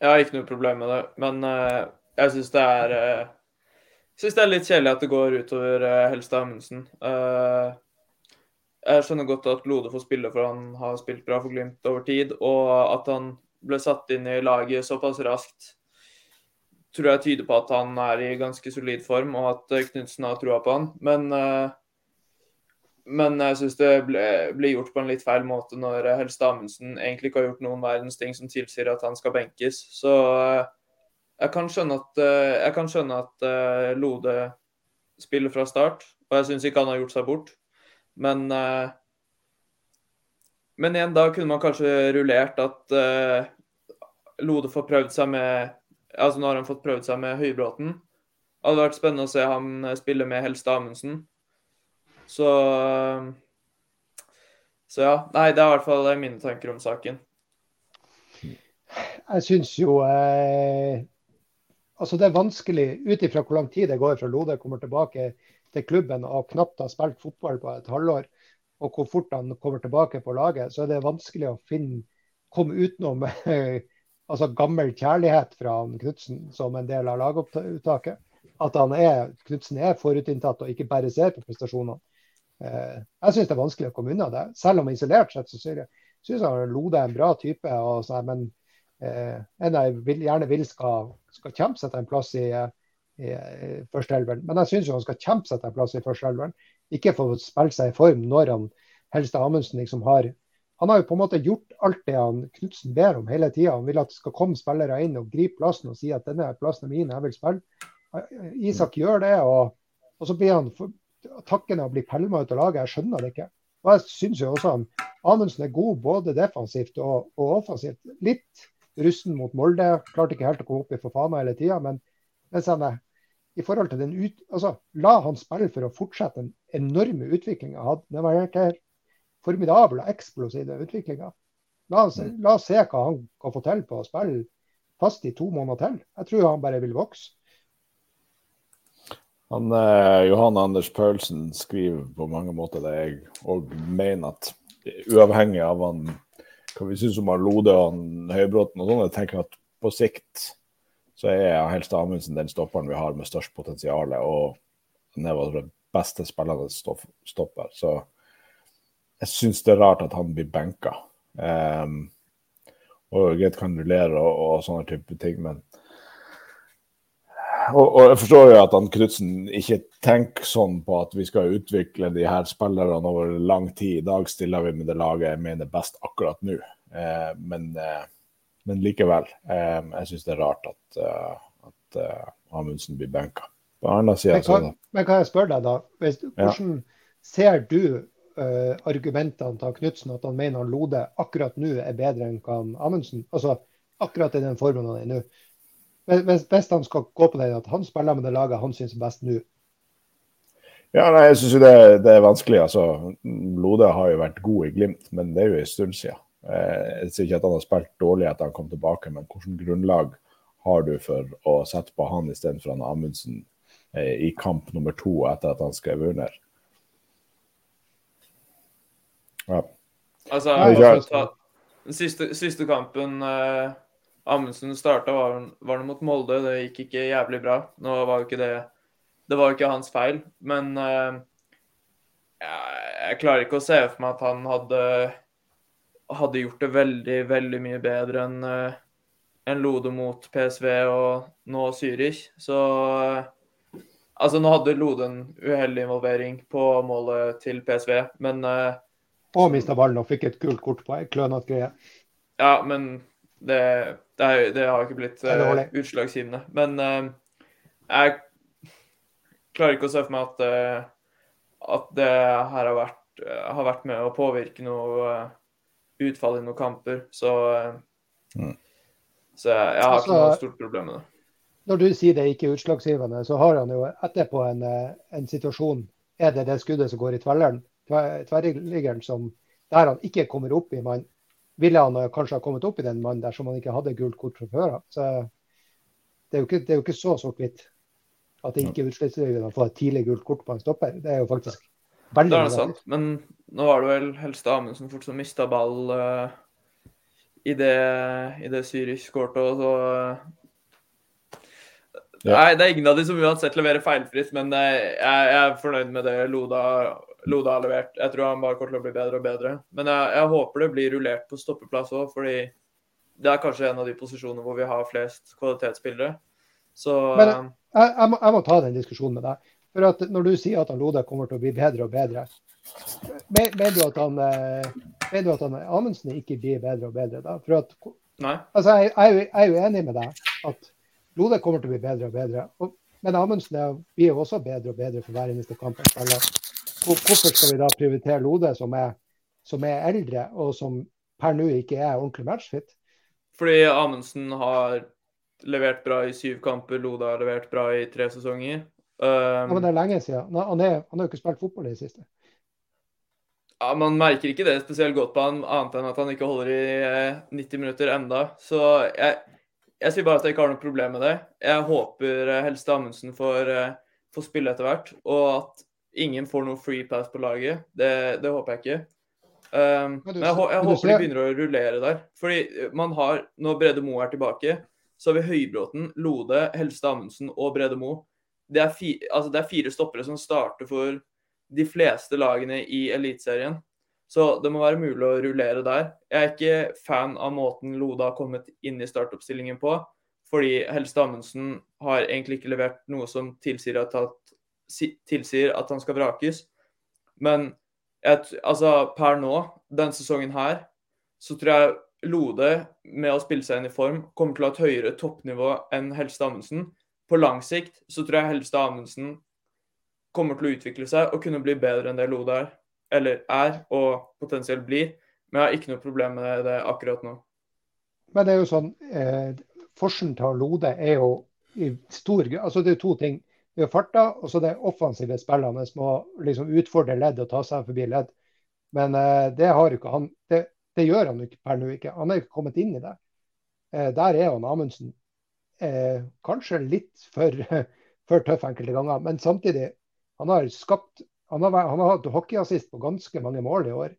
Jeg har ikke noe problem med det, men uh, jeg syns det er jeg syns det er litt kjedelig at det går utover uh, Helstad Amundsen. Uh, jeg skjønner godt at Lode får spille, for han har spilt bra for Glimt over tid. Og at han ble satt inn i laget såpass raskt tror jeg tyder på at han er i ganske solid form, og at eh, Knutsen har troa på han. Men, eh, men jeg syns det ble, gjort på en litt feil måte når Helst Amundsen egentlig ikke har gjort noen verdens ting som tilsier at han skal benkes. Så eh, jeg kan skjønne at, jeg kan skjønne at Lode spiller fra start, og jeg syns ikke han har gjort seg bort. Men men igjen, da kunne man kanskje rullert at Lode får prøvd seg med Altså Nå har han fått prøvd seg med Høybråten. Det hadde vært spennende å se han eh, spille med Helst Amundsen. Så eh, Så ja. Nei, det er i hvert fall mine tanker om saken. Jeg syns jo eh, Altså, det er vanskelig ut ifra hvor lang tid det går fra Lode kommer tilbake til klubben og knapt har spilt fotball på et halvår, og hvor fort han kommer tilbake på laget, så er det vanskelig å finne komme utenom altså gammel kjærlighet fra Knutsen som en del av lagopptaket. At han er, Knutsen er forutinntatt og ikke bare ser på prestasjonene. Eh, jeg syns det er vanskelig å komme unna det. Selv om isolert sett så syns jeg Lode er en bra type. Og så, men eh, en jeg vil, gjerne vil skal, skal kjempe seg til en plass i, i, i førsteelveren. Men jeg syns han skal kjempe seg til en plass i førsteelveren. Ikke få spille seg i form når han Helstad Amundsen liksom har han har jo på en måte gjort alt det han Knutsen ber om hele tida. Han vil at det skal komme spillere inn og gripe plassen og si at denne plassen er min, jeg vil spille. Isak gjør det, og, og så blir han takkende og blir pælma ut av laget. Jeg skjønner det ikke. Og jeg syns jo også han Amundsen er god både defensivt og, og offensivt. Litt rusten mot Molde. Klarte ikke helt å komme opp i Fofana hele tida, men mens han er i forhold til den ut, altså, La han spille for å fortsette den enorme utviklinga. Det var helt, formidabel og eksplosiv utviklinga. La, mm. la, oss se hva han kan få til på å spille fast i to måneder til. Jeg tror han bare vil vokse. Han, eh, Johan Anders Paulsen skriver på mange måter det jeg òg mener at uavhengig av han, hva vi syns om han Lode og han Høybråten og sånn, jeg tenker at på sikt så er Helst Amundsen den stopperen vi har med størst potensial. Og han er vår beste spillende stopper. Så jeg syns det er rart at han blir benka. Um, og greit kan rullere og, og, sånne type ting, men og, og, jeg forstår jo at han Knutsen ikke tenker sånn på at vi skal utvikle de her spillerne over lang tid. I dag stiller vi med det laget jeg mener best akkurat nå. Eh, men, eh, men, likevel. Eh, jeg syns det er rart at, uh, at uh, Amundsen blir benka. På annen side, men, kan, men kan jeg spørre deg, da? Hvis, hvordan ja. ser du uh, argumentene til Knutsen at han mener han Lode akkurat nå er bedre enn han Amundsen. Altså akkurat i den formen han er nå. Hvis, hvis han skal gå på det at han spiller med det laget han syns best nå. Ja, nei, jeg syns det, det, er vanskelig. altså. Lode har jo vært god i Glimt, men det er jo en stund siden. Eh, jeg sier ikke at han har spilt dårlig etter han kom tilbake, men hvilket grunnlag har du for å sette på han istedenfor Amundsen eh, i kamp nummer to etter at han skrev under? Ja. Altså, ta, den siste, siste kampen eh, Amundsen starta, var, var det mot Molde. Det gikk ikke jævlig bra. Nå var jo ikke det Det var jo ikke hans feil, men eh, jeg, jeg klarer ikke å se for meg at han hadde hadde gjort det veldig, veldig mye bedre enn uh, en Lode mot PSV og nå Zürich. Så uh, Altså, nå hadde Lode en uheldig involvering på målet til PSV, men uh, og mista ballen og fikk et gult kort på ei klønete greie. Ja, men det, det, er, det, har ikke blitt uh, utslagsgivende. Men uh, jeg klarer ikke å se for meg at, uh, at det her har vært, har vært, med å påvirke noe utfall i noen kamper. Så, mm. så jeg, jeg, har altså, ikke noe stort problem med det. Når du sier det ikke er utslagsgivende, så har han jo etterpå en, en situasjon Er det det skuddet som går i tvelleren? Tverrliggeren som der han ikke kommer opp i mann, ville han kanskje ha kommet opp i den mannen dersom han ikke hadde gult kort fra før av. Det, det, er jo ikke så sort-hvitt at det ikke er utslagsgivende å få et tidlig gult kort på en stopper. Det er jo faktisk veldig Det er sant, men nå var det vel helst Amundsen fort som mista ball uh, i det, i det Zürich skårte. Og så ja. Nei, det er ingen av de som uansett leverer feilfritt, men jeg, jeg, er fornøyd med det Loda Loda har levert. Jeg tror han bare kommer til å bli bedre og bedre. Men jeg, jeg håper det blir rullert på stoppeplass òg, fordi det er kanskje en av de posisjonene hvor vi har flest kvalitetsspillere. Så Men jeg, jeg, må, jeg, må, ta den diskusjonen med deg. For at Når du sier at han Lode kommer til å bli bedre og bedre, mener du at han, eh, mener du at han Amundsen ikke blir bedre og bedre da? For at. Altså, jeg, jeg, er jo enig med deg at Lode kommer til å bli bedre og bedre. Og, men Amundsen blir jo også bedre og bedre for hver eneste kamp han spiller hvorfor skal vi da prioritere Lode, som er, som er eldre, og som per nå ikke er ordentlig matchfit? Fordi Amundsen har levert bra i syv kamper, Lode har levert bra i tre sesonger. Um, ja, men det er lenge siden. Han har jo ikke spilt fotball i det siste. Ja, Man merker ikke det spesielt godt på han, annet enn at han ikke holder i 90 eh, minutter enda. Så jeg, jeg sier bare at jeg ikke har noe problem med det. Jeg håper eh, helst Amundsen får, eh, får spille etter hvert, og at ingen får noe free pass på laget. Det, det håper jeg ikke. Um, men jeg, jeg håper de begynner å rullere der. Fordi man har, når Brede Moe er tilbake, så har vi Høybråten, Lode, Helstad Amundsen og Brede Moe. Det, altså det er fire stoppere som starter for de fleste lagene i Eliteserien. Så det må være mulig å rullere der. Jeg er ikke fan av måten Lode har kommet inn i startoppstillingen på. Fordi Helste Amundsen har egentlig ikke levert noe som tilsier at, tilsier at han skal vrakes. Men et, altså, per nå, denne sesongen her, så tror jeg Lode, med å spille seg inn i form, kommer til å ha et høyere toppnivå enn Helste Amundsen. På lang sikt så tror jeg Helste Amundsen kommer til å utvikle seg og kunne bli bedre enn det Lode er eller er, og potensielt blir. Men jeg har ikke noe problem med det akkurat nå. Men det er jo sånn, eh, Forskjellen til Lode er jo i stor altså Det er to ting. Det har farta, og så det offensive spillene som må liksom utfordre ledd og ta seg forbi ledd. Men eh, det han. Det, det gjør han ikke per nå ikke. Han er ikke kommet inn i det. Eh, der er han Amundsen eh, kanskje litt for, for tøff enkelte ganger. Men samtidig, han har skapt han har, han har hatt hockeyassist på ganske mange mål i år.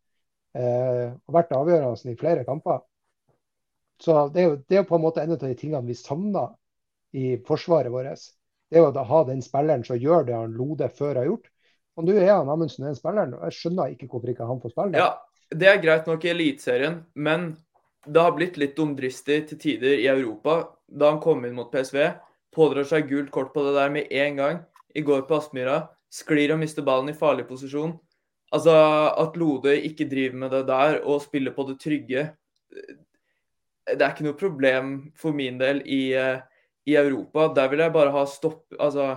Eh, og vært avgjørende i flere kamper. Så det er, jo, det er på en måte en av de tingene vi savner i forsvaret vårt. Det er jo å ha den spilleren som gjør det han Lode før har gjort. Og nå er han Amundsen den spilleren, og jeg skjønner ikke hvorfor ikke han får spille. Ja, det er greit nok i Eliteserien, men det har blitt litt dumdristig til tider i Europa da han kom inn mot PSV. Pådrar seg gult kort på det der med en gang. I går på Aspmyra sklir og mister ballen i farlig posisjon. Altså, At Lode ikke driver med det der og spiller på det trygge Det er ikke noe problem for min del i, eh, i Europa. Der vil jeg bare ha stopp Altså,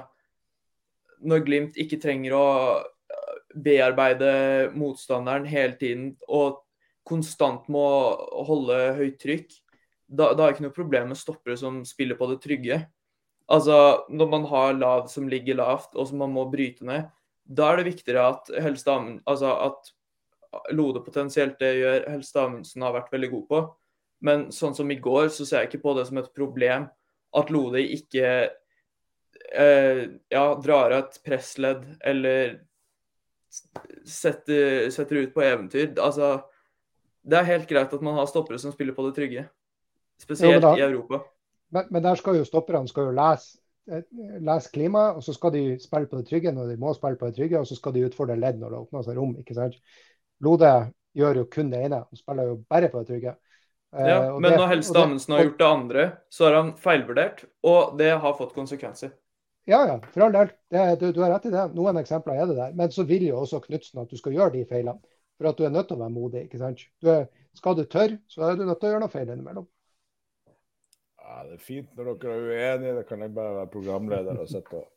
når Glimt ikke trenger å eh, bearbeide motstanderen hele tiden og konstant må holde høyt trykk, da, da er det ikke noe problem med stoppere som spiller på det trygge. Altså, når man har lav som ligger lavt, og som man må bryte ned, da er det viktigere at Helst altså at Lode potensielt det gjør Helst Amundsen har vært veldig god på. Men sånn som i går, så ser jeg ikke på det som et problem at Lode ikke eh, ja, drar av et pressledd eller setter, setter, ut på eventyr. Altså, det er helt greit at man har stoppere som spiller på det trygge. Spesielt jo, da, i Europa. Men, men, der skal jo stopperne skal jo lese, eh, lese klimaet, og så skal de spille på det trygge når de må spille på det trygge, og så skal de utfordre ledd når det åpner seg rom. ikke sant? Lode gjør jo kun det ene, og spiller jo bare på det trygge. Eh, ja, men det, når Helste Amundsen har gjort det andre, så har han feilvurdert, og det har fått konsekvenser. Ja, ja, for all del. Du, du, har rett i det. Noen eksempler er det der. Men så vil jo også Knutsen at du skal gjøre de feilene. For at du er nødt til å være modig. ikke sant? Du er, skal du tørre, så er du nødt til å gjøre noe feil innimellom. Ja, det er fint når dere er uenige. Da kan jeg bare være programleder og sitte og,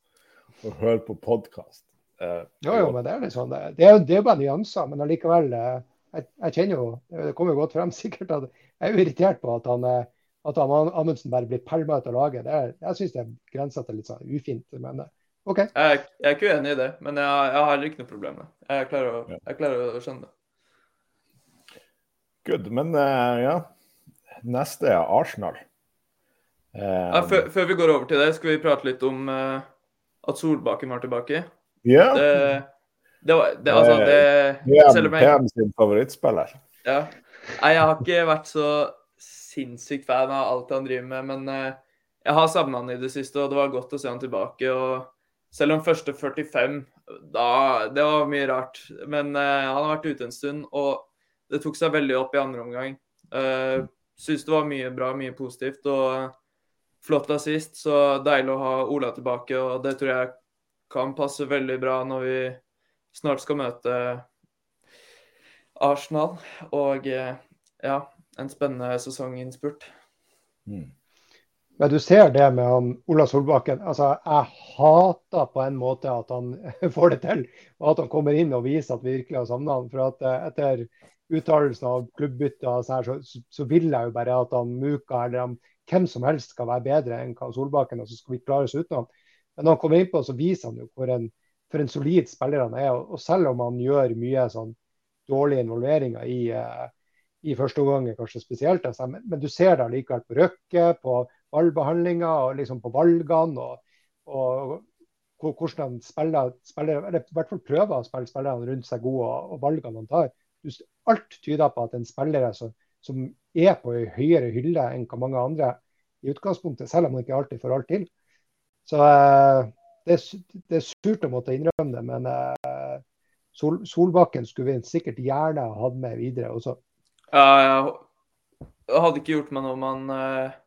og høre på podkast. Eh, jo, jo, men det er litt sånn. Det er, det er bare nyanser, men allikevel eh, jeg, jeg, kjenner jo, Det kommer jo godt frem sikkert at jeg er jo irritert på at han, eh, at han Amundsen bare blir pælma ut av laget. Det er, jeg syns det er grensa til litt sånn ufint. men eh, OK. Jeg, jeg, er ikke uenig i det, men jeg, jeg har ikke noe problem med det. Jeg klarer å, jeg klarer å skjønne det. Good. Men uh, ja, neste er Arsenal. Ja, før, før, vi går over til det, skal vi prate litt om uh, at Solbakken var tilbake. Yeah. Det, det var det, altså, det, PM, jeg, PM sin favorittspiller. Ja. Nei, jeg har ikke vært så sinnssykt fan av alt han driver med, men uh, jeg har savna han i det siste, og det var godt å se han tilbake. og Selv om første 45 da, Det var mye rart. Men uh, han har vært ute en stund, og det tok seg veldig opp i andre omgang. Uh, Syns det var mye bra, mye positivt. og flott assist. Så deilig å ha Ola tilbake, og det tror jeg kan passe veldig bra når vi snart skal møte Arsenal. Og eh, ja, en spennende sesonginnspurt. Mm. Men du ser det med han, Ola Solbakken. altså Jeg hater på en måte at han får det til, og at han kommer inn og viser at vi virkelig har savna han. For at eh, etter uttalelsen av klubbbytter så, så, så, vil jeg jo bare at han Muka eller han hvem som helst skal være bedre enn Solbakken, og så skal vi klare oss uten han. Men når han kommer innpå, så viser han jo hvor en, for en solid spiller han er. Og, selv om han gjør mye sånn dårlige involveringer i, uh, i første omgang, kanskje spesielt, altså, men, men, du ser det likevel på røkket, på ballbehandlinga og liksom på valgene. og, og hvordan han spiller, spiller, eller i hvert fall prøver å spille spillerne rundt seg gode, og, og valgene han tar. alt tyder på at en spiller som, som er på en høyere hylle enn hva mange andre i utgangspunktet, selv om han ikke alltid får alt til. Så uh, det, det, er surt å måtte innrømme det, men uh, Sol, Solbakken skulle vi sikkert gjerne hatt med videre også. Ja, jeg hadde ikke gjort meg noe om han uh,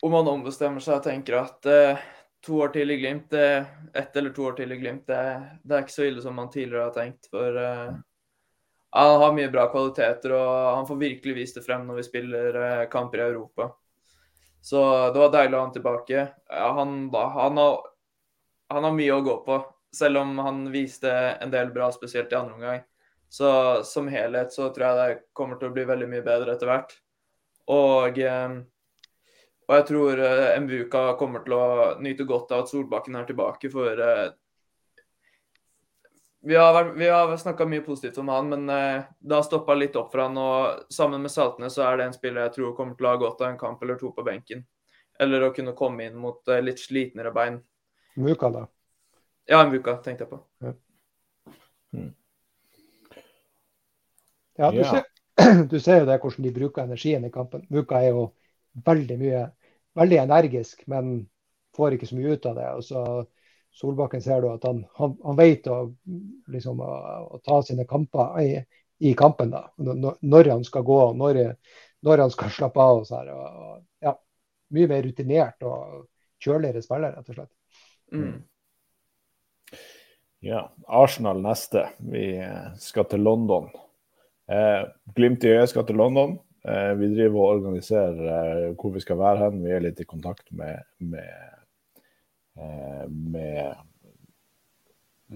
om han ombestemmer seg og tenker at uh, to år til i Glimt, det, ett eller to år til i Glimt, det, det, er ikke så ille som man tidligere har tenkt. For uh, han har mye bra kvaliteter, og han får virkelig vist det frem når vi spiller kamper i Europa. Så det var deilig å ha han tilbake. Ja, han, han, har, han, har, mye å gå på, selv om han viste en del bra, spesielt i andre omgang. Så som helhet så tror jeg det kommer til å bli veldig mye bedre etter hvert. Og og jeg tror Mbuka kommer til å nyte godt av at Solbakken er tilbake, for uh, vi har, vi har snakka mye positivt om han, men det har stoppa litt opp for han. Og sammen med Saltnes så er det en spiller jeg tror kommer til å ha godt av en kamp eller to på benken. Eller å kunne komme inn mot litt slitnere bein. Mvuka, da? Ja, Muka tenkte jeg på. Ja, hmm. ja du, Ser, du, Ser, jo det hvordan de bruker energien i kampen. Muka er jo veldig mye veldig energisk, men får ikke så mye ut av det. Og så Solbakken ser du at han, han, han vet å, liksom, å, å, ta sine kamper i, i kampen. da, Når han skal gå, når, når han skal slappe av. og så her, og, ja, Mye mer rutinert og kjøligere spiller, rett og slett. Mm. Ja, Arsenal neste. Vi skal til London. Eh, Glimt i øyet skal til London. Eh, vi driver og organiserer eh, hvor vi skal være hen. Vi er litt i kontakt med, med, eh, med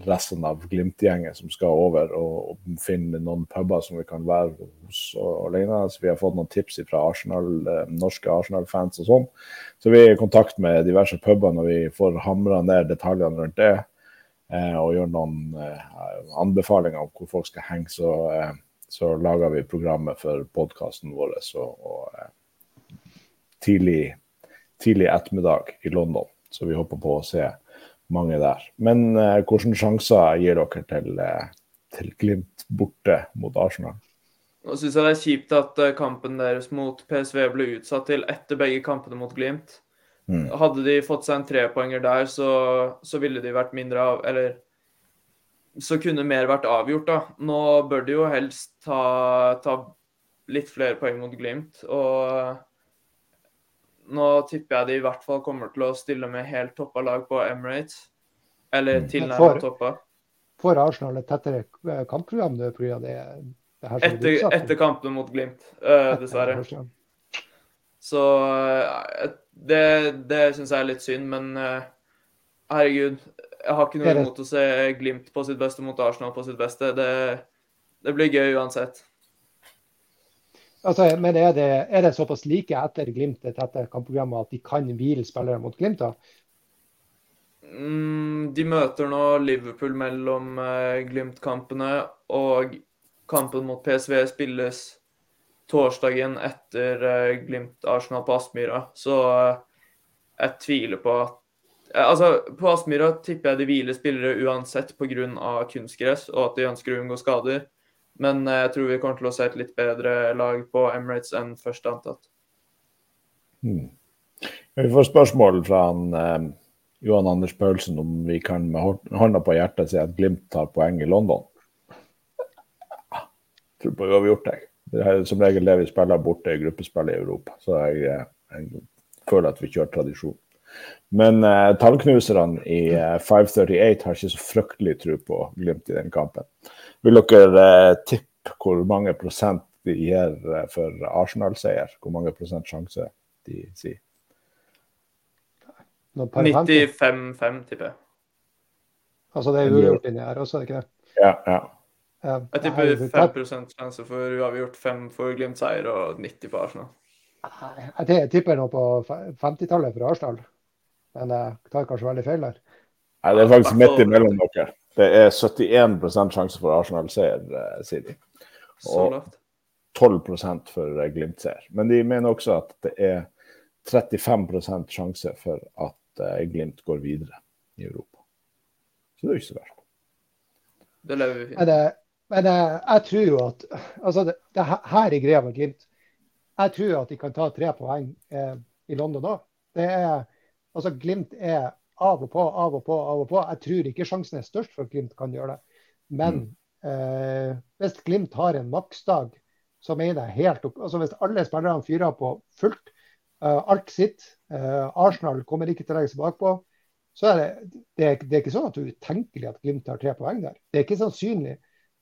resten av Glimt-gjengen som skal over og, og, finne noen puber som vi kan være hos og, og lignende. Vi har fått noen tips fra Arsenal, norske Arsenal-fans og sånn. Så vi er i kontakt med diverse puber når vi får hamra ned detaljene rundt det. og gjør noen anbefalinger om hvor folk skal henge. Så så lager vi programmet for podkasten vår og, og eh, tidlig, tidlig, ettermiddag i London. Så vi håper på å se mange der. Men uh, hvilke sjanser gir dere til, eh, til Glimt borte mot Arsenal? Nå syns jeg det er kjipt at eh, kampen deres mot PSV ble utsatt til etter begge kampene mot Glimt. Mm. Hadde de fått seg en trepoenger der, så, så ville de vært mindre av Eller så kunne mer vært avgjort, da. Nå bør de jo helst ta, ta litt flere poeng mot Glimt. Og nå tipper jeg de i hvert fall kommer til å stille med helt toppa lag på Emirates. Eller mm. tilnærmet toppa. Får Arsenal et tettere kampprogram pga. det? det her etter, etter kampene mot Glimt, uh, dessverre. Så det, det syns jeg er litt synd, men uh, herregud jeg har ikke noe imot å se Glimt på sitt beste mot Arsenal på sitt beste. Det, det blir gøy uansett. Altså, men er det, er det, såpass like etter Glimt etter kampprogrammet at de kan hvile spillere mot Glimt? da? Mm, de møter nå Liverpool mellom eh, Glimt-kampene, og kampen mot PSV spilles torsdagen etter eh, Glimt-Arsenal på Aspmyra. Så eh, jeg tviler på at Eh, altså, På Aspmyra tipper jeg de hviler spillere uansett pga. kunstgress og at de ønsker å unngå skader. Men eh, jeg tror vi kommer til å se et litt bedre lag på Emirates enn først antatt. Hmm. Vi får spørsmål fra han, eh, Johan Anders Paulsen om vi kan med hånda på hjertet si at Glimt tar poeng i London. Jeg tror på uavgjort, jeg. Det er som regel det vi spiller borte i gruppespill i Europa. Så jeg, eh, jeg føler at vi kjører tradisjon. Men uh, tallknuserne i uh, 538 har ikke så fryktelig tro på Glimt i den kampen. Vil dere uh, tippe hvor mange prosent de gir uh, for Arsenal-seier? Hvor mange prosent sjanse de sier? 95-5, tipper jeg. Altså det er uavgjort inni her også, er det ikke det? Ja, ja. Jeg tipper 5 sjanse for uavgjort, 5 for Glimt-seier og 90 for Arsenal. Jeg tipper noe på 50-tallet for Arsenal. Men jeg tar kanskje veldig feil der. Nei, det er faktisk midt imellom dere. Det er 71 sjanse for Arsenal-seier, eh, sier de. Og 12 for eh, Glimt-seier. Men de mener også at det er 35 sjanse for at eh, Glimt går videre i Europa. Så det er jo ikke så verst. Det lever vi fint. Er Men jeg, jeg, tror jo at altså det, det her er greia med Glimt. Jeg tror at de kan ta tre poeng eh, i London òg. Altså, Glimt er av og på, av og på, av og på. Jeg tror ikke sjansen er størst for at Glimt kan gjøre det. Men mm. eh, hvis Glimt har en maksdag, så mener jeg helt opp altså Hvis alle spillerne fyrer på fullt, uh, alt sitt, uh, Arsenal kommer ikke til å legge seg bakpå, så er det, det, er, det er ikke sånn at det er utenkelig at Glimt har tre poeng der. Det er ikke sannsynlig,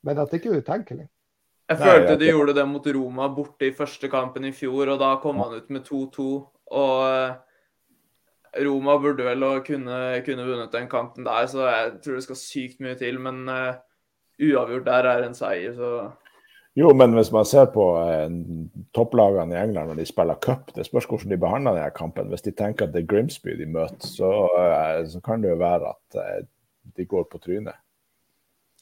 men at det ikke er utenkelig. Jeg følte de gjorde det mot Roma borte i første kampen i fjor, og da kom han ut med 2-2. Og eh, Roma burde vel kunne, kunne vunnet den kampen der, så jeg tror det skal sykt mye til. Men uh, uavgjort der er en seier, så jo, men hvis man ser på eh, topplagene i England når de spiller cup, det spørs hvordan de behandler denne kampen. Hvis de tenker at det er Grimsby de møter, så, eh, så kan det jo være at eh, de går på trynet.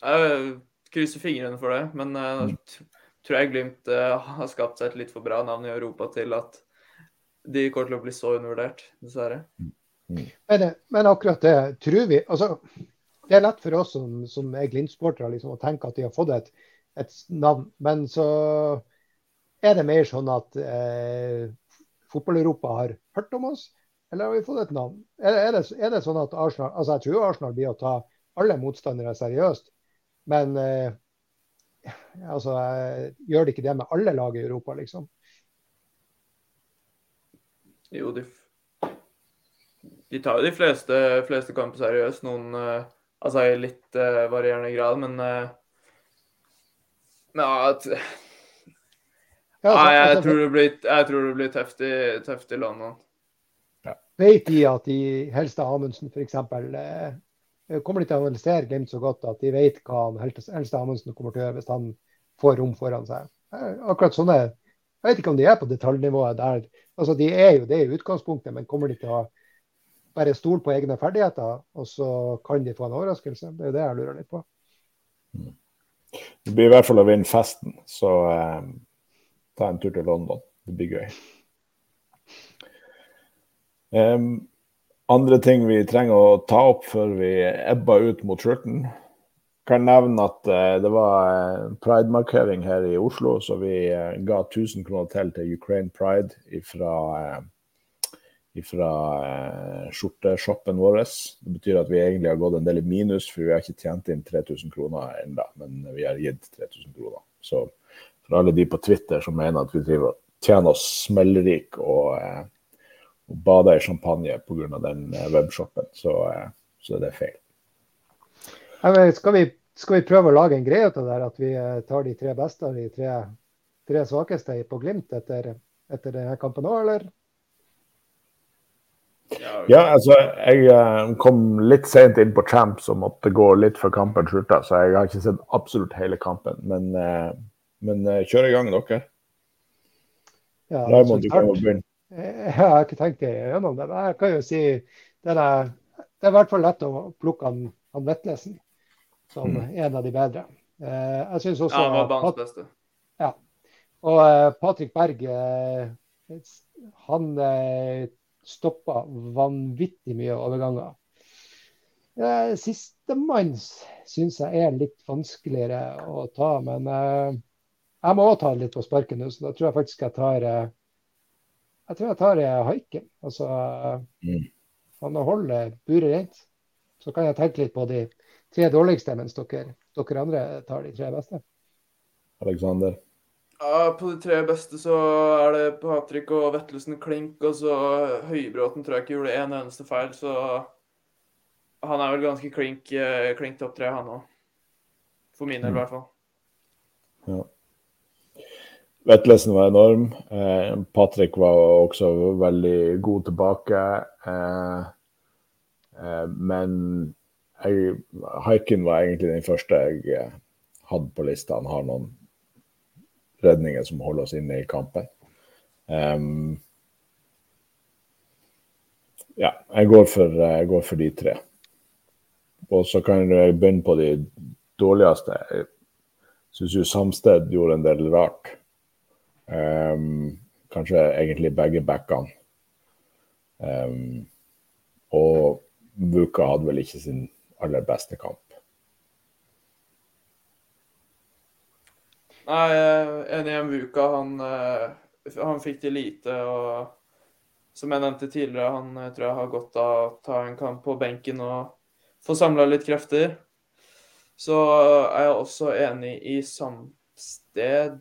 Jeg krysser fingrene for det, men jeg mm. tror jeg Glimt har skapt seg et litt for bra navn i Europa til at de kommer til å bli så undervurdert, dessverre. Mm. mm. Men, men, akkurat det tror vi altså, Det er lett for oss som, som er Glimt-sportere liksom, å tenke at de har fått et et navn. Men så er det mer sånn at eh, Fotball-Europa har hørt om oss, eller har vi fått et navn? Er, er, det, er, det, sånn at Arsenal altså Jeg tror Arsenal blir å ta alle motstandere seriøst, men eh, altså, eh, gjør de ikke det med alle lag i Europa, liksom? Jo, de, de tar jo de fleste, fleste kamper seriøst. Noen uh, altså i litt uh, varierende grad, men uh, ja, at... ja, Nei, jeg altså, tror, det blir, jeg tror det blir tøft i, tøft i London. Ja. Vet de at de Helstad Amundsen f.eks. Eh, kommer de til å analysere Glimt så godt at de vet hva Helstad Amundsen kommer til å gjøre hvis han får rom foran seg? Eh, akkurat sånne Jeg vet ikke om de er på detaljnivået der. Altså, De er jo det i utgangspunktet, men kommer de til å bare stole på egne ferdigheter, og så kan de få en overraskelse? Det er jo det jeg lurer litt på. Det blir i hvert fall å vinne festen, så eh, ta en tur til London. Det blir gøy. Um, andre ting vi trenger å ta opp før vi ebber ut mot slutten. Kan nevne at uh, det var uh, pridemarkering her i Oslo, så vi uh, ga 1000 kroner til til Ukraine Pride fra ifra eh, skjorteshoppen vår. Det betyr at vi egentlig har gått en del i minus, for vi har ikke tjent inn 3000 kroner ennå. Men vi har gitt 3000 kroner. Så for alle de på Twitter som mener at vi driver tjener oss smellrike og, eh, og bader i champagne pga. den eh, webshoppen, så, eh, så er det feil. Skal vi, skal vi, prøve å lage en greie av det her, at vi eh, tar de tre beste og de tre, tre svakeste på Glimt etter, etter denne kampen òg, eller? Ja, altså, jeg uh, kom litt sent inn på Champs og måtte gå litt før kampen slutta, så jeg har ikke sett absolutt hele kampen. Men, uh, men kjør i gang, dere. Ja, Raymond, du kan jo begynne. Jeg har ikke tenkt gjennom det. Men jeg kan jo si det er, det er i hvert fall lett å plukke han, han Vetlesen som mm. en av de bedre. jeg syns også Ja, han var banens beste. Ja. Og Patrick Berg, han stoppa vanvittig mye overganger. Eh, Sistemann syns jeg er litt vanskeligere å ta, men eh, jeg må òg ta litt på sparken nå, så da tror jeg faktisk jeg tar eh, Jeg tror jeg tar eh, haiken. Altså mm. han holder buret rent. Så kan jeg tenke litt på de tre dårligste, mens dere, dere andre tar de tre beste. Alexander? Ja, På de tre beste så er det Patrick og Vettelsen klink, og så Høybråten tror jeg ikke gjorde en eneste feil, så han er vel ganske klink, eh, klink topp tre, han òg. For min del, i hvert fall. Ja. Vettelsen var enorm. Eh, Patrick var også veldig god tilbake. Eh, eh, men jeg, Haiken var egentlig den første jeg eh, hadde på lista. Han har noen redninger som holder oss inne i kampen. Um, ja, jeg går, for, jeg går, for, de tre. Og så kan jeg begynne på de dårligste. Jeg syns jo Samsted gjorde en del rart. Um, kanskje egentlig begge backene. Um, og Vuka hadde vel ikke sin aller beste kamp. Nei, enig i Mvuka. Han, han fikk til lite. og som jeg nevnte tidligere, han tror jeg har godt av å ta en kamp på benken og få samla litt krefter. Så er jeg også enig i Samsted.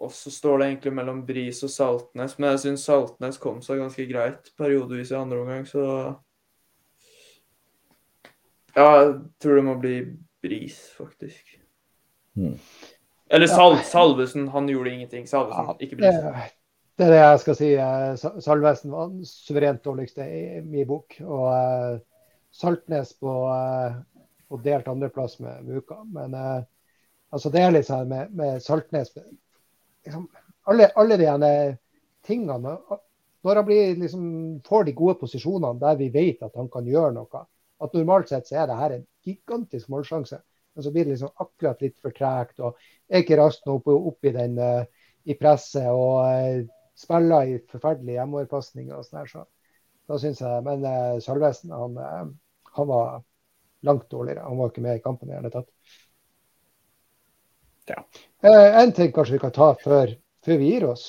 Og så står det egentlig mellom Bris og Saltnes, men jeg syns Saltnes kom seg ganske greit periodevis i andre omgang, så Ja, jeg tror det må bli Bris, faktisk. Mm. Eller Sal Salvesen, han gjorde ingenting. Salvesen, ikke Bris. Det er det jeg skal si. Salvesen var den suverent dårligste i min bok. Og uh, Saltnes på uh, og delt andreplass med Muka. Men eh, altså det er litt sånn med, med Saltnes liksom, alle, alle de tingene Når han blir, liksom, får de gode posisjonene der vi vet at han kan gjøre noe at Normalt sett så er det her en gigantisk målsjanse. Men så blir det liksom akkurat litt for tregt. og Er ikke raskt nok opp, i, den, uh, i presset og uh, spiller i forferdelige hjemmeoverpasninger og sånn. Så da syns jeg Men uh, Salvesen, han, han var langt dårligere. Han var ikke med i kampen i hele tatt. Ja. Eh, en ting kanskje vi kan ta før, før vi gir oss.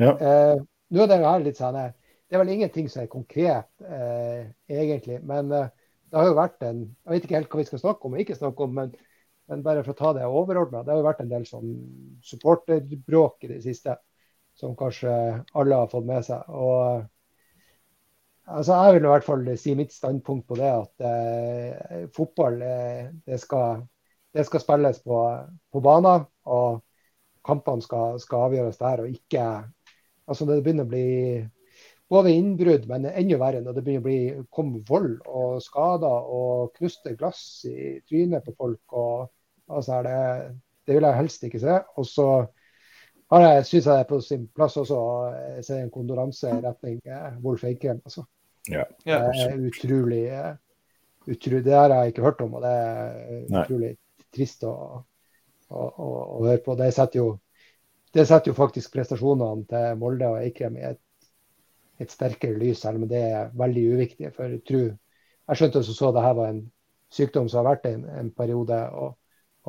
Ja. Eh, nå er det her litt sånn, eh, det er vel ingenting som er konkret, eh, egentlig. Men eh, det har jo vært en Jeg vet ikke helt hva vi skal snakke om og ikke snakke om, men, men bare for å ta det overordna. Det har jo vært en del sånn supporterbråk i det siste som kanskje alle har fått med seg. og Altså, jeg vil i hvert fall si mitt standpunkt på det at eh, fotball eh, det, skal, det, skal, spilles på, på baner. Og kampene skal, skal, avgjøres der. og ikke altså Når det begynner å bli både innbrudd, men enda verre når det begynner å bli kom vold og skader og knuste glass i trynet på folk. og altså det, det vil jeg helst ikke se. Og så syns jeg det er på sin plass også å se en kondoranse i retning eh, Wolf Eikrem. Altså. Ja. Det er utrolig, utrolig, Det har jeg ikke hørt om, og det er utrolig Nei. trist å, å, å, å, høre på. Det setter, jo, det setter jo faktisk prestasjonene til Molde og Eikrem i et, et, sterkere lys, selv om det er veldig uviktig. For jeg, tror, jeg skjønte også så det her var en sykdom som har vært en, en periode, og,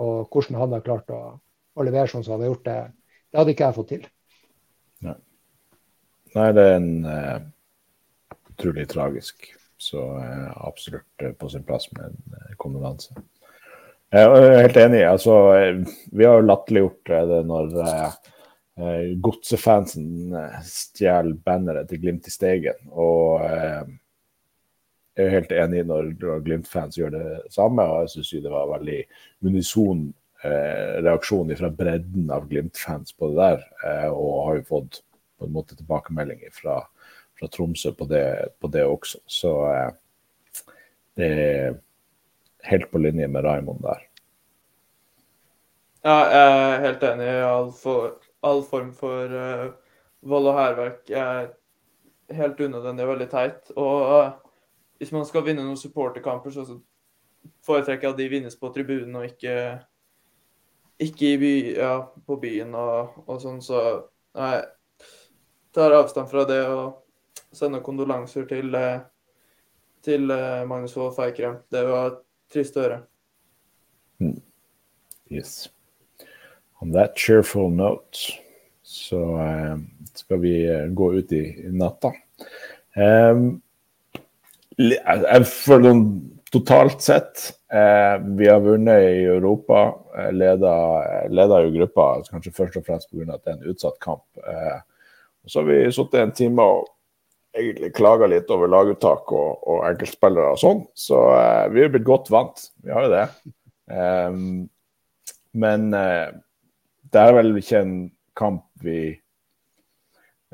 og, hvordan han har klart å, å, levere sånn som han har gjort det, det hadde ikke jeg fått til. Nei, Nei det er en uh, utrolig tragisk. Så uh, absolutt uh, på sin plass med en kondolanse. Jeg er helt enig. altså Vi har jo latterliggjort det når godsefansen stjeler banneret til Glimt i Steigen. Og eh, jeg er helt enig når Glimt-fans gjør det samme. Og jeg syns det var veldig unison eh, reaksjon fra bredden av Glimt-fans på det der. Eh, og har jo fått på en måte tilbakemelding fra fra Tromsø på det, på det også. Så eh, det er helt på linje med Raymond der. Ja, jeg er helt enig i all, form for uh, vold og hærverk. Er helt unødvendig og veldig teit. Og uh, hvis man skal vinne noen supporterkamper, så foretrekker jeg at de vinnes på tribunen og ikke, ikke by, ja, på byen og, og sånn. Så jeg tar avstand fra det. og sender kondolanser til, eh, til Magnus Wold Feikrem. Det var trist å høre. Mm. Yes. On that cheerful note så eh, skal vi gå ut i, i natta. Um, jeg føler sånn totalt sett eh, Vi har vunnet i Europa. leda jo gruppa kanskje først og fremst pga. at det er en utsatt kamp. Eh, og så har vi sittet en time og egentlig klaga litt over laguttak og, og enkeltspillere og sånn. Så eh, vi er blitt godt vant. Vi har jo det. Um, men uh, det er vel ikke en kamp vi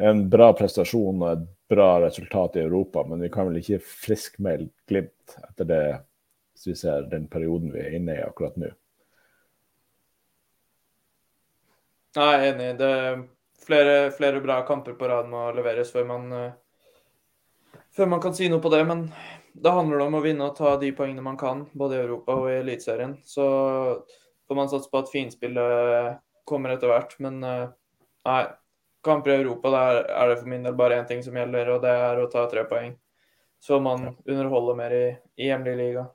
En bra prestasjon og et bra resultat i Europa, men vi kan vel ikke friskmelde Glimt etter det, hvis vi ser den perioden vi er inne i akkurat nå. Nei, jeg er enig. Det er flere, flere bra kamper på rad må leveres før man uh før man kan si noe på det. Men det handler om å vinne og ta de poengene man kan, både i Europa og i Eliteserien. Så får man satse på at finspillet kommer etter hvert. Men eh, nei, kamper i Europa, der er det for min del bare én ting som gjelder, og det er å ta tre poeng. Så man underholder mer i, i hjemlig liga.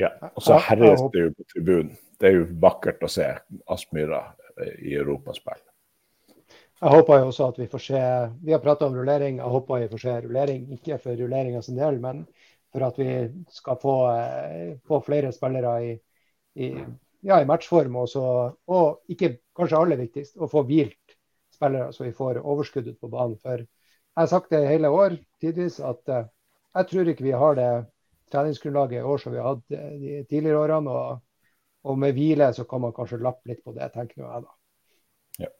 Ja, og så herjes det jo på tribunen. Det er jo vakkert å se Aspmyra i europaspill. Jeg håper jo også at vi får se Vi har prata om rullering. Jeg håper vi får se rullering. Ikke for rulleringa sin del, men for at vi skal få, eh, få flere spillere i, i, ja, i matchform. Også, og ikke kanskje aller viktigst, å få hvilt spillere, så vi får overskudd ut på banen. For jeg har sagt det hele år tidvis, at uh, jeg tror ikke vi har det treningsgrunnlaget i år som vi har hatt eh, de tidligere årene. Og, og, med hvile så kan man kanskje lappe litt på det, tenker jeg da. Ja.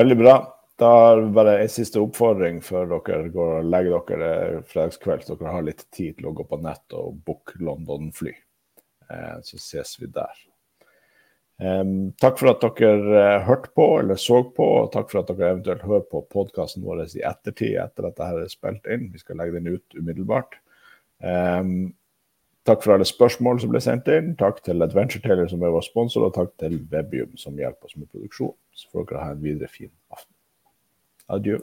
Veldig bra. Da har vi bare en siste oppfordring før dere går og legger dere fredagskveld, dere har litt tid til å gå på nett og booke London-fly. Eh, så ses vi der. Takk for at dere uh, hørte på eller så på, og takk for at dere eventuelt hører på podkasten vår i ettertid etter at dette er spilt inn. Vi skal legge den ut umiddelbart. Um, takk for alle spørsmål som ble sendt inn. Takk til Adventure Taylor som er vår sponsor, og takk til Webium som hjelper oss med produksjon. Så får dere ha en videre fin aften. Adjø.